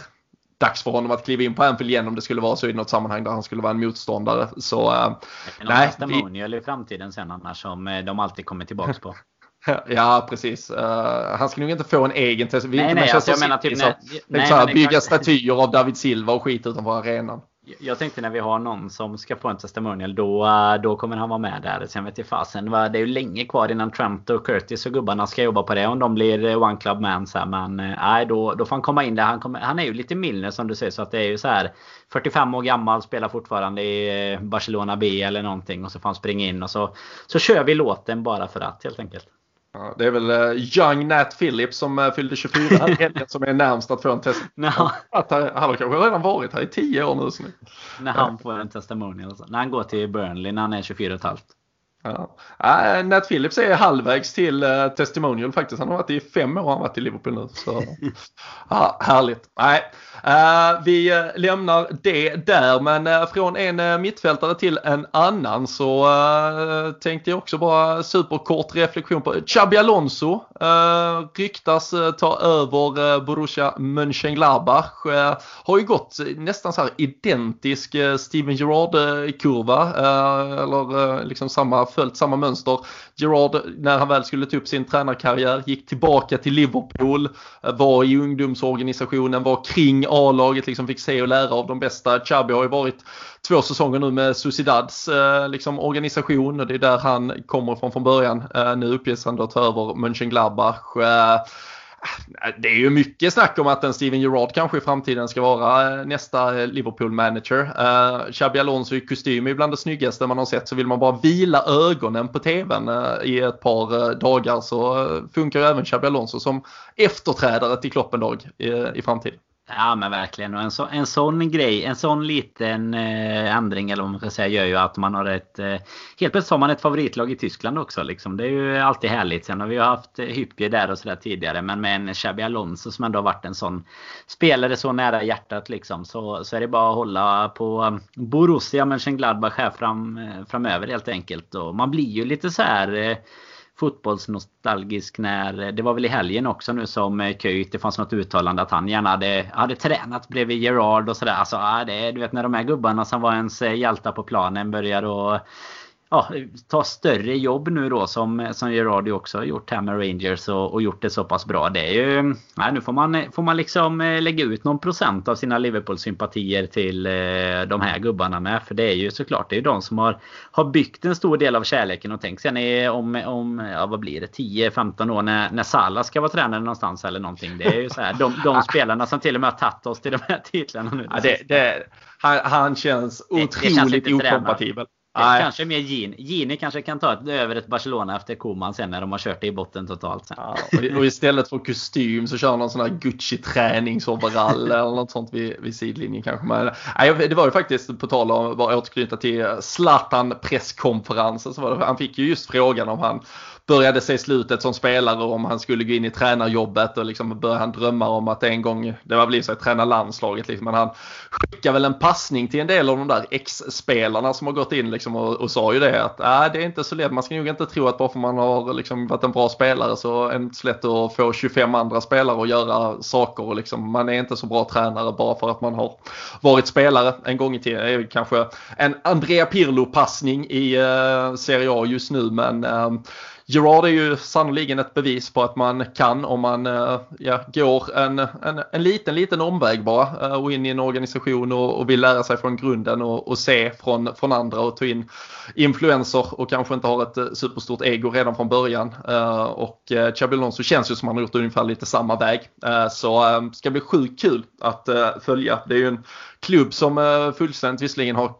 dags för honom att kliva in på Anfield igen om det skulle vara så i något sammanhang där han skulle vara en motståndare. Så uh, nej. testimonial vi... i framtiden sen annars som eh, de alltid kommer tillbaks på. Ja, precis. Uh, han ska nog inte få en egen test. Nej, nej, alltså, jag menar typ... Nej, nej, så här, bygga kan... statyer av David Silva och skit utanför arenan. Jag tänkte när vi har någon som ska få en testimonial då, eh, då kommer han vara med där. Sen vet jag fasen. Det är ju länge kvar innan Trent och Curtis och gubbarna ska jobba på det. Om de blir eh, One Club Man. Så här, men eh, nej, då, då får han komma in där. Han, kommer, han är ju lite Milner som du säger. Så att det är ju så här 45 år gammal, spelar fortfarande i Barcelona B eller någonting. Och så får han springa in och så, så kör vi låten bara för att helt enkelt. Ja, det är väl uh, Young Nat Phillips som uh, fyllde 24 helgen som är närmst att få en test. No. Att, han har kanske redan varit här i 10 år nu. När han får en testimonial. Alltså. När han går till Burnley när han är 24 och ett halvt. Ja. Uh, Nat Phillips är halvvägs till uh, testimonial faktiskt. Han har varit i fem år han varit i Liverpool nu. Så. ja, härligt. Nej, uh, vi lämnar det där men från en mittfältare till en annan så tänkte jag också bara superkort reflektion på Xabi Alonso. ryktas ta över Borussia Mönchengladbach. har ju gått nästan så här identisk Steven Gerrard-kurva. eller liksom samma följt samma mönster. Gerard, när han väl skulle ta upp sin tränarkarriär, gick tillbaka till Liverpool, eh, var i ungdomsorganisationen, var kring A-laget, liksom fick se och lära av de bästa. Xabi har ju varit två säsonger nu med Sociedads eh, liksom, organisation och det är där han kommer från från början. Eh, nu uppges han då ta över Mönchengladbach. Eh, Ah, det är ju mycket snack om att en Steven Gerrard kanske i framtiden ska vara eh, nästa eh, Liverpool-manager. Uh, eh, Xabi Alonso i kostym är bland det snyggaste man har sett så vill man bara vila ögonen på tvn uh, i ett par uh, dagar så funkar ju även Xabi Alonso som efterträdare till Kloppendag i, i framtiden. Ja men verkligen. Och en, så, en sån grej, en sån liten eh, ändring eller vad man ska säga gör ju att man har ett... Eh, helt plötsligt har man ett favoritlag i Tyskland också. Liksom. Det är ju alltid härligt. Sen har vi ju haft eh, Hyppie där och sådär tidigare. Men med en Xabi Alonso som ändå har varit en sån spelare så nära hjärtat liksom. Så, så är det bara att hålla på eh, Borussia Mönchengladbach här fram, eh, framöver helt enkelt. Och man blir ju lite så här... Eh, fotbollsnostalgisk när eh, det var väl i helgen också nu som eh, Kuyt, det fanns något uttalande att han gärna hade, hade tränat bredvid Gerard och sådär. Alltså, det, du vet när de här gubbarna som var ens eh, hjältar på planen börjar och ja, ta större jobb nu då som, som Gerardi också har gjort här med Rangers och, och gjort det så pass bra. Det är ju, nej, nu får man, får man liksom eh, lägga ut någon procent av sina Liverpool-sympatier till eh, de här gubbarna med. För det är ju såklart det är de som har, har byggt en stor del av kärleken. Och tänk sen är om, om ja, vad blir det, 10-15 år när, när Salah ska vara tränare någonstans eller någonting. Det är ju så här, de, de spelarna som till och med har tagit oss till de här titlarna nu. Ja, det, det, han, han känns otroligt okompatibel. Nej. Kanske mer Gini. Gini kanske kan ta ett, över ett Barcelona efter Koman sen när de har kört det i botten totalt. Sen. Ja, och, och, istället för kostym så kör någon sån här Gucci träningsoverall eller något sånt vid, vid sidlinjen kanske. Men, nej, det var ju faktiskt på tal om att återknyta till Zlatan presskonferensen. Så var det, han fick ju just frågan om han började se slutet som spelare om han skulle gå in i tränarjobbet och liksom började han drömma om att en gång, det var väl sig träna landslaget liksom, men han skickade väl en passning till en del av de där ex-spelarna som har gått in liksom och, och sa ju det att äh, det är inte så lätt, man ska nog inte tro att bara för man har liksom varit en bra spelare så är det inte så lätt att få 25 andra spelare att göra saker och liksom, man är inte så bra tränare bara för att man har varit spelare en gång i tiden. Det är kanske en Andrea Pirlo-passning i eh, Serie A just nu men eh, Gerard är ju sannoliken ett bevis på att man kan om man eh, ja, går en, en, en liten, liten omväg bara eh, och in i en organisation och, och vill lära sig från grunden och, och, se från, från andra och ta in influenser och kanske inte har ett eh, superstort ego redan från början. Och Xabi Alonso känns ju som han har gjort ungefär lite samma väg. Så det ska bli sjukt kul att följa. Det är ju en klubb som eh, fullständigt visserligen har,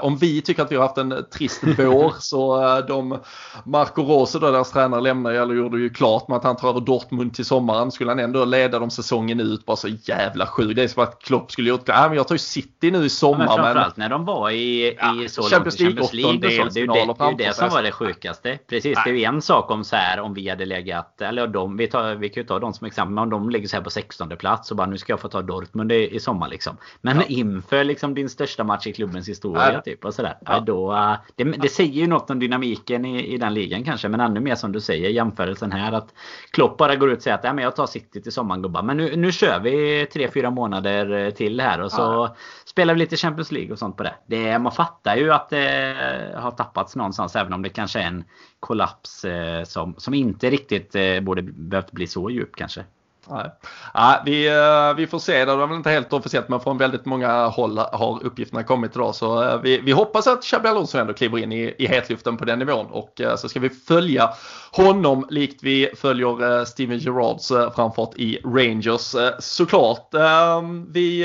om vi tycker att vi har haft en trist vår så eh, de, Marco Rose då deras tränare lämnade eller gjorde ju klart med att han tar över Dortmund till sommaren. Skulle han ändå leda dem säsongen ut bara så jävla sjuk. Det är som att Klopp skulle gjort, ja men jag tar ju City nu i sommar. Ja, men framförallt när de var i, i ja, så Champions League, Champions League. Det är ju det, det, är det som var det sjukaste. Precis, det är ju en sak om så här om vi hade legat, eller de, vi, tar, vi kan ju ta dem som exempel, men om de ligger så här på 16 plats och bara nu ska jag få ta Dortmund i, i sommar liksom. Men ja inför liksom din största match i klubbens historia. Ja. Typ, och sådär. Ja. Då, uh, det, det, säger ju något om dynamiken i, i den ligan kanske. Men ännu mer som du säger jämförelsen här. Att Klopp bara går ut och säger att ja, men jag tar City till sommaren gubbar. Men nu, nu kör vi 3-4 månader eh, till här. Och så ja. spelar vi lite Champions League och sånt på det. det. Man fattar ju att det har tappats någonstans. Även om det kanske är en kollaps eh, som, som inte riktigt eh, borde behövt bli så djup kanske. Nej. Ja, vi, eh, vi får se, det var väl inte helt officiellt men från väldigt många håll har uppgifterna kommit idag. Så eh, vi, vi hoppas att Xabi Alonso ändå kliver in i, i hetluften på den nivån och eh, så ska vi följa honom likt vi följer Steven Gerrards framfart i Rangers såklart. Ehm, vi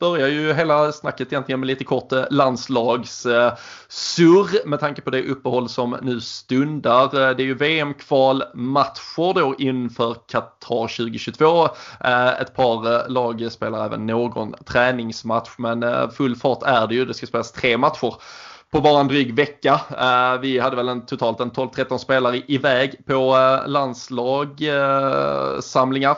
börjar ju hela snacket egentligen med lite kort landslagssurr med tanke på det uppehåll som nu stundar. Det är ju VM-kvalmatcher då inför Qatar 2020 U22. Eh, ett par eh, lag spelar även någon träningsmatch men eh, full fart är det ju. Det ska spelas tre matcher på bara en dryg vecka. Vi hade väl en, totalt en 12-13 spelare iväg på landslagssamlingar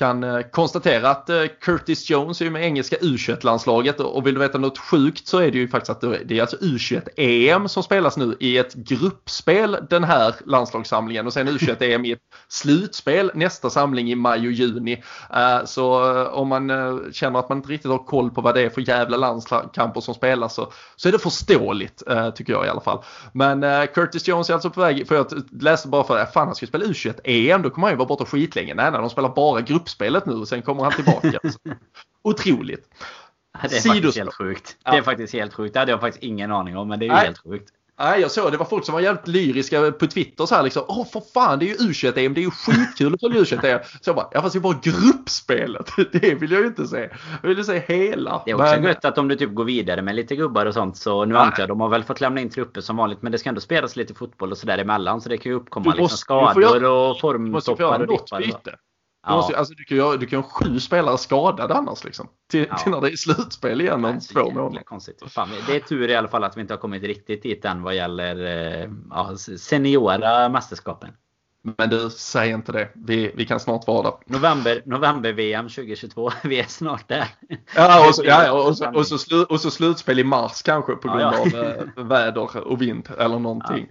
kan eh, konstatera att eh, Curtis Jones är ju med engelska U21-landslaget och vill du veta något sjukt så är det ju faktiskt att det är alltså U21-EM som spelas nu i ett gruppspel den här landslagssamlingen och sen U21-EM i ett slutspel nästa samling i maj och juni. Eh, så om man känner att man inte riktigt har koll på vad det är för jävla landskamper som spelas så, så är det förståeligt tycker jag i alla fall. Men Curtis Jones är alltså på väg, för jag läste bara för att fan han ska spela U21-EM då kommer han ju vara borta skitlänge. Nej, nej, de spelar bara grupp gruppspelet nu och sen kommer han tillbaka. Otroligt. Det är Sidospår. faktiskt helt sjukt. Det är faktiskt helt sjukt. Det hade jag faktiskt ingen aning om, men det är ju Nej. helt sjukt. Nej, jag såg det var folk som var jävligt lyriska på Twitter så här liksom. Åh för fan, det är ju U21-EM, det är ju skitkul att följa U21-EM. Så jag bara, ja fast det är bara gruppspelet. Det vill jag ju inte se. Jag vill ju se hela. Det är också men... gött att om du typ går vidare med lite gubbar och sånt så nu Nej. antar jag de har väl fått lämna in trupper som vanligt men det ska ändå spelas lite fotboll och sådär emellan så det kan ju uppkomma liksom skador och formtoppar och dippar. Du, måste, alltså, du, kan ju, du kan ha sju spelare skadade annars liksom. Till, ja. till när det är slutspel igen om två månader. Konstigt. Fan, det är tur i alla fall att vi inte har kommit riktigt dit än vad gäller eh, ja, seniora mästerskapen. Men du, säg inte det. Vi, vi kan snart vara där. November, november VM 2022. Vi är snart där. Ja, och så, ja, och så, och så, slu, och så slutspel i mars kanske på grund ja, ja. av äh, väder och vind eller någonting.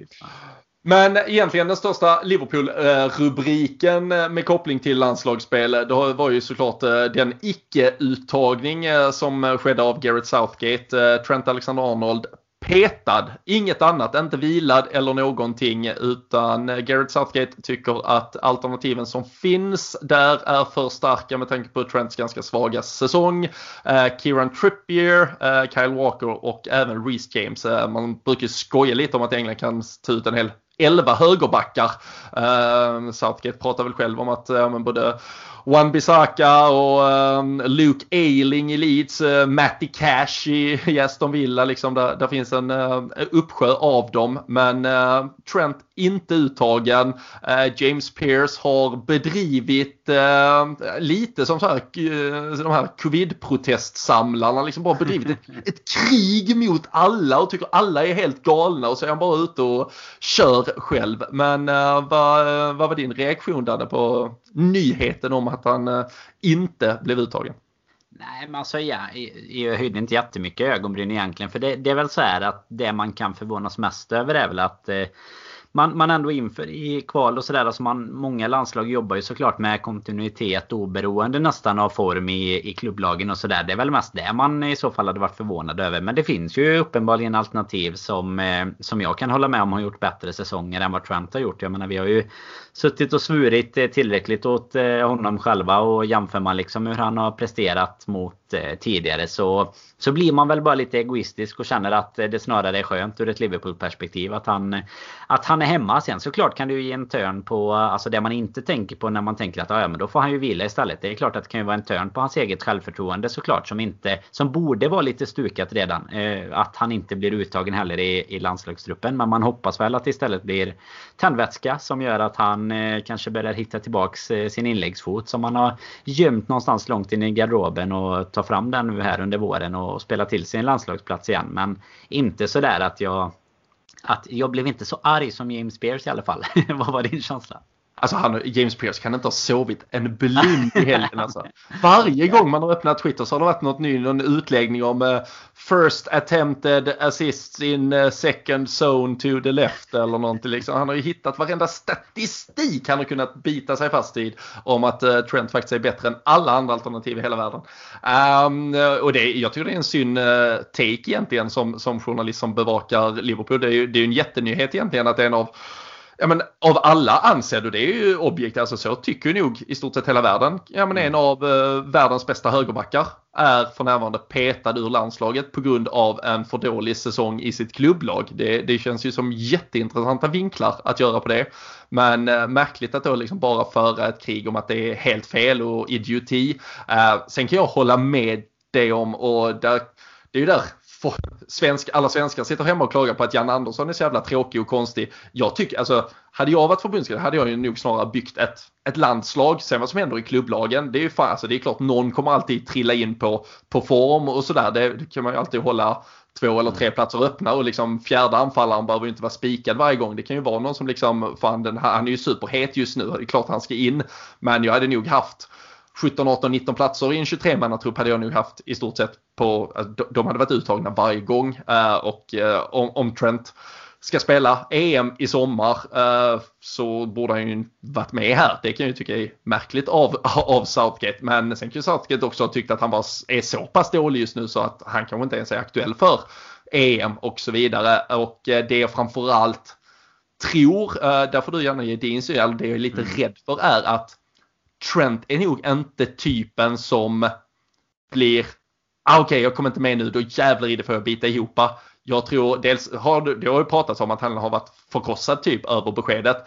Men egentligen den största Liverpool-rubriken eh, med koppling till landslagsspel, eh, det var ju såklart eh, den icke-uttagning som skedde av Gareth Southgate. Trent Alexander-Arnold petad, inget annat, inte vilad eller någonting utan Gareth Southgate tycker att alternativen som finns där är för starka med tanke på Trents ganska svaga säsong. Eh, Kieran Trippier, eh, Kyle Walker och även Reece James. Eh, man brukar skoja lite om att England kan ta ut en hel 11 högerbackar. Eh, Southgate pratar väl själv om att uh, både Wan Bissaka och eh, Luke Eiling i Leeds, eh, Matty Cash i Aston Villa. Liksom, där, där finns en eh, uppsjö av dem. Men eh, Trent inte uttagen. Eh, James Pierce har bedrivit lite som så här, uh, de här covid-protestsamlarna. Liksom bara bedrivit ett, ett, krig mot alla och tycker alla är helt galna och så är han bara ute och kör själv. Men vad, vad var din reaktion Danne på nyheten om att han inte blev uttagen? Nej men alltså ja, jag höjde inte jättemycket ögonbryn egentligen. För det, det, är väl så här att det man kan förvånas mest över är väl att eh, man, man ändå inför i kval och sådär. Alltså man, många landslag jobbar ju såklart med kontinuitet oberoende nästan av form i, i klubblagen och sådär. Det är väl mest det man i så fall hade varit förvånad över. Men det finns ju uppenbarligen alternativ som, eh, som jag kan hålla med om har gjort bättre säsonger än vad Trent har gjort. Jag menar vi har ju suttit och svurit eh, tillräckligt åt eh, honom själva och jämför man liksom hur han har presterat mot eh, tidigare så, så blir man väl bara lite egoistisk och känner att det snarare är skönt ur ett Liverpool-perspektiv att han, att han är hemma. Sen såklart kan det ju ge en törn på alltså det man inte tänker på när man tänker att ja, men då får han ju vila istället. Det är klart att det kan ju vara en törn på hans eget självförtroende såklart som inte som borde vara lite stukat redan. Eh, att han inte blir uttagen heller i, i landslagstruppen. Men man hoppas väl att det istället blir tändvätska som gör att han eh, kanske börjar hitta tillbaks eh, sin inläggsfot som han har gömt någonstans långt in i garderoben och ta fram den nu här under våren och och spela till sin landslagsplats igen. Men inte sådär att jag att jag blev inte så arg som James Spears i alla fall. Vad var din känsla? Alltså han, James Pierce kan inte ha sovit en blund i helgen alltså. Varje gång man har öppnat Twitter så har det varit något ny, någon utläggning om uh, first attempted assists in uh, second zone to the left eller någonting liksom. Han har ju hittat varenda statistik han har kunnat bita sig fast i om att uh, Trent faktiskt är bättre än alla andra alternativ i hela världen. Um, och det, jag tycker det är en synd take egentligen som, som journalist som bevakar Liverpool. Det är ju det är en jättenyhet egentligen att det är en av ja, men av alla anser du det är ju objektivt, alltså så tycker nog i stort sett hela världen. Ja, men en mm. av eh, världens bästa högerbackar är för närvarande petad ur landslaget på grund av en för dålig säsong i sitt klubblag. Det, det känns ju som jätteintressanta vinklar att göra på det. Men eh, märkligt att då liksom bara föra ett krig om att det är helt fel och idioti. Eh, sen kan jag hålla med det om och där, det är ju där svensk, alla svenskar sitter hemma och klagar på att Jan Andersson är så jävla tråkig och konstig. Jag tycker, alltså, hade jag varit förbundskapten hade jag ju nog snarare byggt ett, ett landslag. Sen vad som händer i klubblagen, det är ju fan, alltså, det är klart någon kommer alltid trilla in på, på form och sådär. Det, det kan man ju alltid hålla två eller tre platser öppna och liksom fjärde anfallaren behöver ju inte vara spikad varje gång. Det kan ju vara någon som liksom, fan den, han är ju superhet just nu. Det är klart han ska in. Men jag hade nog haft 17, 18, 19 platser i en 23-mannatrupp hade jag nog haft i stort sett på, alltså, de hade varit uttagna varje gång. Eh, och eh, om, Trent ska spela EM i sommar eh, så borde han ju varit med här. Det kan jag ju tycka är märkligt av, av Southgate. Men sen kan ju Southgate också ha tyckt att han bara är så pass dålig just nu så att han kanske inte ens är aktuell för EM och så vidare. Och det är framförallt tror, där får du gärna ge din syn, eller det jag är lite mm. rädd för är att Trent är nog inte typen som blir ah, okej okay, jag kommer inte med nu, då jävlar i det får jag bita ihop. Jag tror dels har det har ju pratats om att han har varit förkrossad typ över beskedet.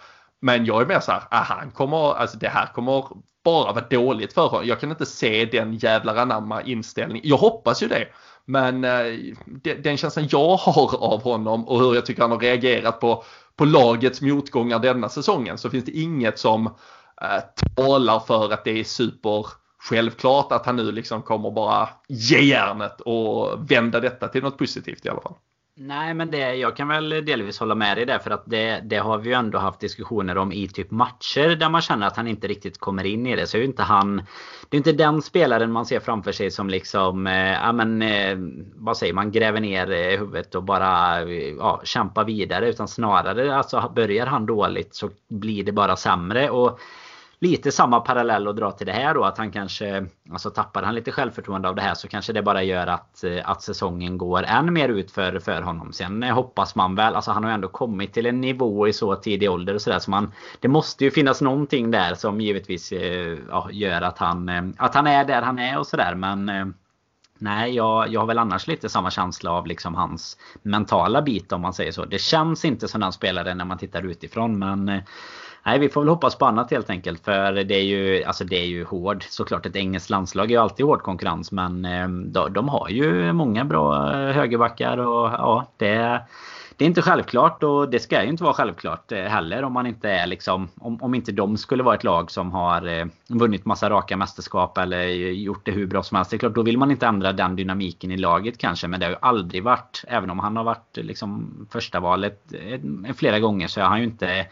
Men jag är mer så här, ah, han kommer, alltså det här kommer bara vara dåligt för honom. Jag kan inte se den jävlar anamma inställningen. Jag hoppas ju det. Men eh, den känslan jag har av honom och hur jag tycker han har reagerat på, på lagets motgångar denna säsongen så finns det inget som Eh, talar för att det är super självklart att han nu liksom kommer bara ge järnet och vända detta till något positivt i alla fall. Nej men det, jag kan väl delvis hålla med dig där för att det, det har vi ju ändå haft diskussioner om i typ matcher där man känner att han inte riktigt kommer in i det. Så är ju inte han Det är inte den spelaren man ser framför sig som liksom eh, men eh, Vad säger man gräver ner eh, huvudet och bara eh, ja, kämpar vidare utan snarare alltså börjar han dåligt så blir det bara sämre och lite samma parallell att dra till det här då. Att han kanske, alltså tappar han lite självförtroende av det här så kanske det bara gör att, eh, att säsongen går än mer ut för, för honom. Sen eh, hoppas man väl, alltså han har ju ändå kommit till en nivå i så tidig ålder och sådär. Så man, det måste ju finnas någonting där som givetvis eh, ja, gör att han, att han är där han är och sådär. Men Nej, jag, jag har väl annars lite samma känsla av liksom hans mentala bit om man säger så. Det känns inte som den spelaren när man tittar utifrån men Nej, vi får väl hoppas på annat helt enkelt. För det är ju, alltså det är ju hård. Såklart ett engelskt landslag är ju alltid hård konkurrens. Men ehm, de, de har ju många bra eh, högerbackar och ja, det det är inte självklart och det ska ju inte vara självklart eh, heller om man inte är liksom om, om inte de skulle vara ett lag som har eh, vunnit massa raka mästerskap eller gjort det hur bra som helst. Det är klart, då vill man inte ändra den dynamiken i laget kanske. Men det har ju aldrig varit, även om han har varit liksom första valet flera gånger så har han ju inte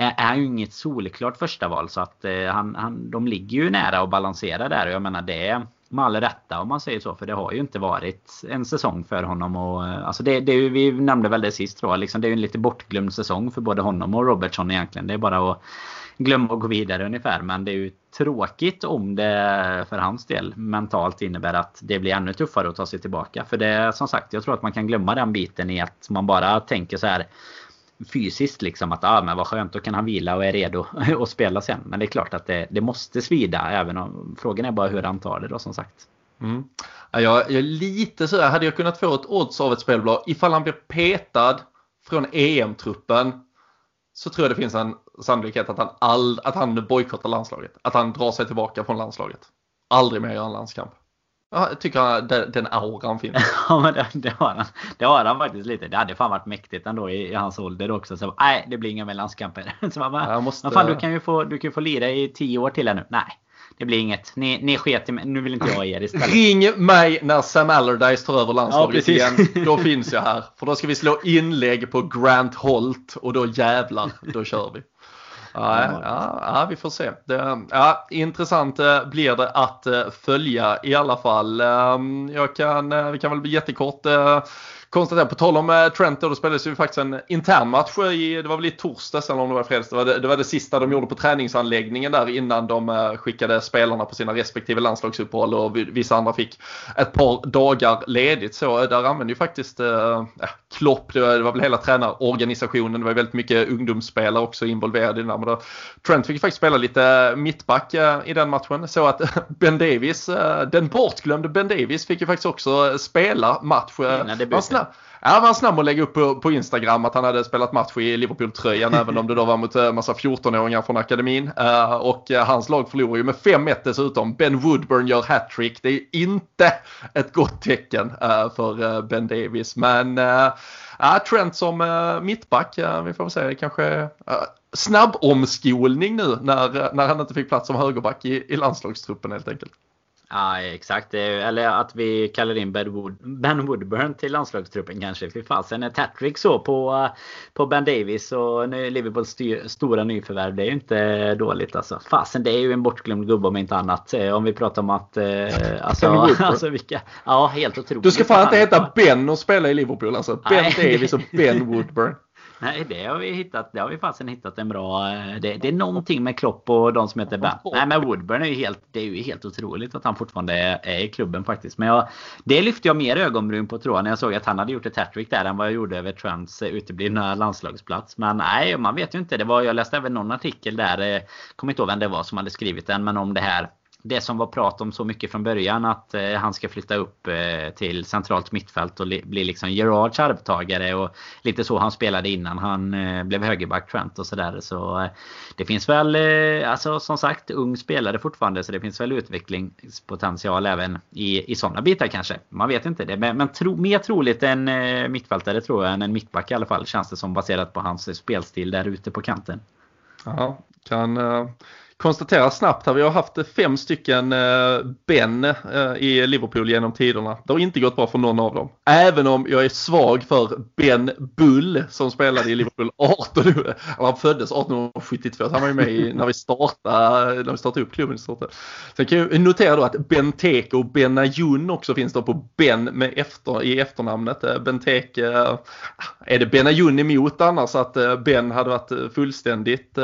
är ju inget solklart första val så att eh, han, han, de ligger ju nära och balanserar där. Och jag menar det är med all rätta om man säger så för det har ju inte varit en säsong för honom. Och eh, alltså det, det är vi nämnde väl det sist tror jag liksom det är ju en lite bortglömd säsong för både honom och Robertson egentligen. Det är bara att glömma och gå vidare ungefär. Men det är ju tråkigt om det för hans del mentalt innebär att det blir ännu tuffare att ta sig tillbaka. För det som sagt jag tror att man kan glömma den biten i att man bara tänker så här fysiskt liksom att ah, men vad skönt, då kan han vila och är redo att spela sen. Men det är klart att det, det måste svida även om frågan är bara hur han tar det då som sagt. Mm. Jag, jag är lite så här, hade jag kunnat få ett odds av ett spelbolag ifall han blir petad från EM-truppen så tror jag det finns en sannolikhet att han, all, att han bojkottar landslaget. Att han drar sig tillbaka från landslaget. Aldrig mer göra en landskamp. Jag tycker den, auran finns. ja men det, det, har han. Det har han faktiskt lite. Det hade fan varit mäktigt ändå i, i hans ålder också. Så nej det blir inga mer landskamper. Så man bara, måste... men fan du kan ju få, du kan få lira i tio år till här nu. Nej. Det blir inget. Ni, ni sket i mig. Nu vill inte jag er istället. Ring mig när Sam Allardyce tar över landslaget ja, igen. Då finns jag här. För då ska vi slå inlägg på Grant Holt och då jävlar, då kör vi. Ja, ja, ja, vi får se. Det, ja, intressant eh, blir det att eh, följa i alla fall. Ehm, jag kan, eh, vi kan väl jättekort konstatera, på tal om eh, Trent då, då spelades ju faktiskt en intern match i, det var väl i torsdags eller om det var fredags. Det var det, det var det sista de gjorde på träningsanläggningen där innan de eh, skickade spelarna på sina respektive landslagsuppehåll och vissa andra fick ett par dagar ledigt. Så där använde ju faktiskt äh, Klopp, det var, det var väl hela tränarorganisationen, det var väldigt mycket ungdomsspelare också involverade i den. Men då, Trent fick faktiskt spela lite mittback i den matchen. Så att Ben Davis, den bortglömde Ben Davis fick ju faktiskt också spela match. Ja, snabb. Ja, han var snabb att lägga upp på, på, Instagram att han hade spelat match i Liverpool-tröjan även om det då var mot en massa 14-åringar från akademin. Uh, och uh, hans lag förlorar ju med 5-1 dessutom. Ben Woodburn gör hattrick. Det är inte ett gott tecken uh, för Ben Davis. Men uh, Trent som mittback, vi får väl säga det kanske snabb omskolning nu när, när han inte fick plats som högerback i, i landslagstruppen helt enkelt. Ja exakt. Eller att vi kallar in Ben, Wood, ben Woodburn till landslagstruppen kanske. Fy fasen ett hattrick så på, på Ben Davis och Liverpools stora nyförvärv. Det är ju inte dåligt alltså. Fasen det är ju en bortglömd gubbe om inte annat. Eh, om vi pratar om att... Eh, alltså, alltså vilka... Ja helt otroligt. Du ska fan inte heta Ben och spela i Liverpool alltså. Ben Davis och Ben Woodburn. Nej, det har vi hittat. Det har vi fasen hittat en bra... Eh, det, det, är någonting med Klopp och de som heter Ben. Nej, men Woodburn är ju helt... Det är ju helt otroligt att han fortfarande är, är i klubben faktiskt. Men jag, det lyfte jag mer ögonbryn på tror jag när jag såg att han hade gjort ett hattrick där än vad jag gjorde över Trents uteblivna landslagsplats. Men nej, man vet ju inte. Det var, jag läste även någon artikel där. Eh, kommer inte ihåg vem det var som hade skrivit den, men om det här det som var prat om så mycket från början att eh, han ska flytta upp eh, till centralt mittfält och bli liksom Gerards arvtagare och lite så han spelade innan han eh, blev högerback Trent och sådär. Så eh, det finns väl, eh, alltså som sagt, ung spelare fortfarande så det finns väl utvecklingspotential även i, i sådana bitar kanske. Man vet inte det. Men, men tro, mer troligt en eh, mittfältare tror jag än en mittback i alla fall känns det som baserat på hans spelstil där ute på kanten. Ja, kan eh, konstatera snabbt här, vi har haft fem stycken eh, Ben eh, i Liverpool genom tiderna. Det har inte gått bra för någon av dem. Även om jag är svag för Ben Bull som spelade i Liverpool 18, han föddes 1872, så han var ju med när vi startade, när vi startade upp klubben. Startade. Sen kan jag notera då att Benteke och Benayoun också finns då på Ben med efter, i efternamnet. Eh, Benteke, är det Benayoun emot annars att Ben hade varit fullständigt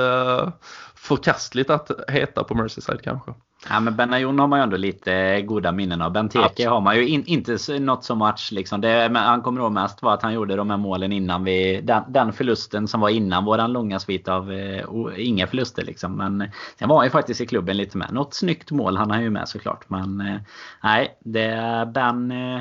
förkastligt att heta på Merseyside kanske. Ja men Benayoun har man ju ändå lite goda minnen av. Benteke har man ju in, inte något så match liksom. Det han kommer ihåg mest var att han gjorde de här målen innan vi... Den, den förlusten som var innan våran långa svit av eh, inga förluster liksom. Men sen var han ju faktiskt i klubben lite med. Något snyggt mål han har ju med såklart. Men eh, nej, det är Ben... Eh,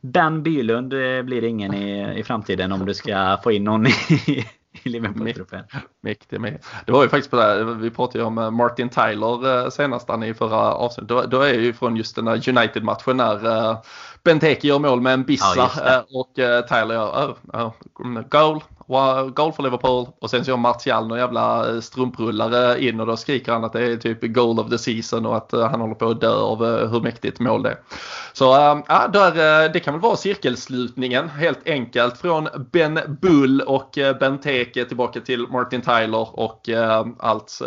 ben Bylund eh, blir det ingen i, i framtiden om du ska få in någon i Liverpool-truppen. Mäktig med. Det var ju faktiskt på det här, vi pratade ju om eh, Martin Tyler eh, senast i förra avsnittet. Då, då är ju från just den här United-matchen när eh, Benteke gör mål med en bissa ja, och uh, Tyler gör uh, uh, goal, goal för Liverpool och sen så gör Martial någon jävla eh, strumprullare in och då skriker han att det är typ goal of the season och att eh, han håller på att dö av eh, hur mäktigt mål det är. Så ja, där, det kan väl vara cirkelslutningen helt enkelt från Ben Bull och Benteke tillbaka till Martin Tyler och allt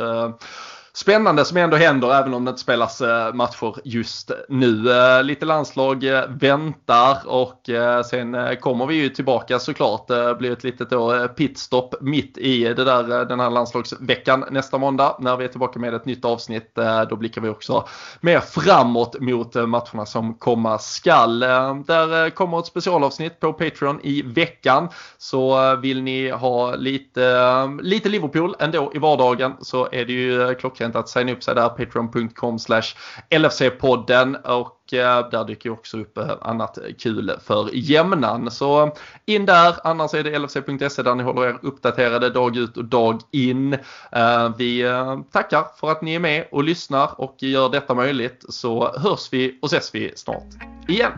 spännande som ändå händer även om det inte spelas eh, matcher just nu. Eh, lite landslag eh, väntar och sen kommer vi ju tillbaka såklart. Det blir ett litet pitstop mitt i det där, den här landslagsveckan nästa måndag när vi är tillbaka med ett nytt avsnitt. Då blickar vi också mer framåt mot matcherna som komma skall. Där kommer ett specialavsnitt på Patreon i veckan. Så vill ni ha lite, lite Liverpool ändå i vardagen så är det ju klockan klockrent att signa upp sig där. Patreon.com slash LFC-podden och eh, där dyker också upp eh, annat kul för jämnan. Så in där, annars är det LFC.se där ni håller er uppdaterade dag ut och dag in. Eh, vi eh, tackar för att ni är med och lyssnar och gör detta möjligt så hörs vi och ses vi snart igen.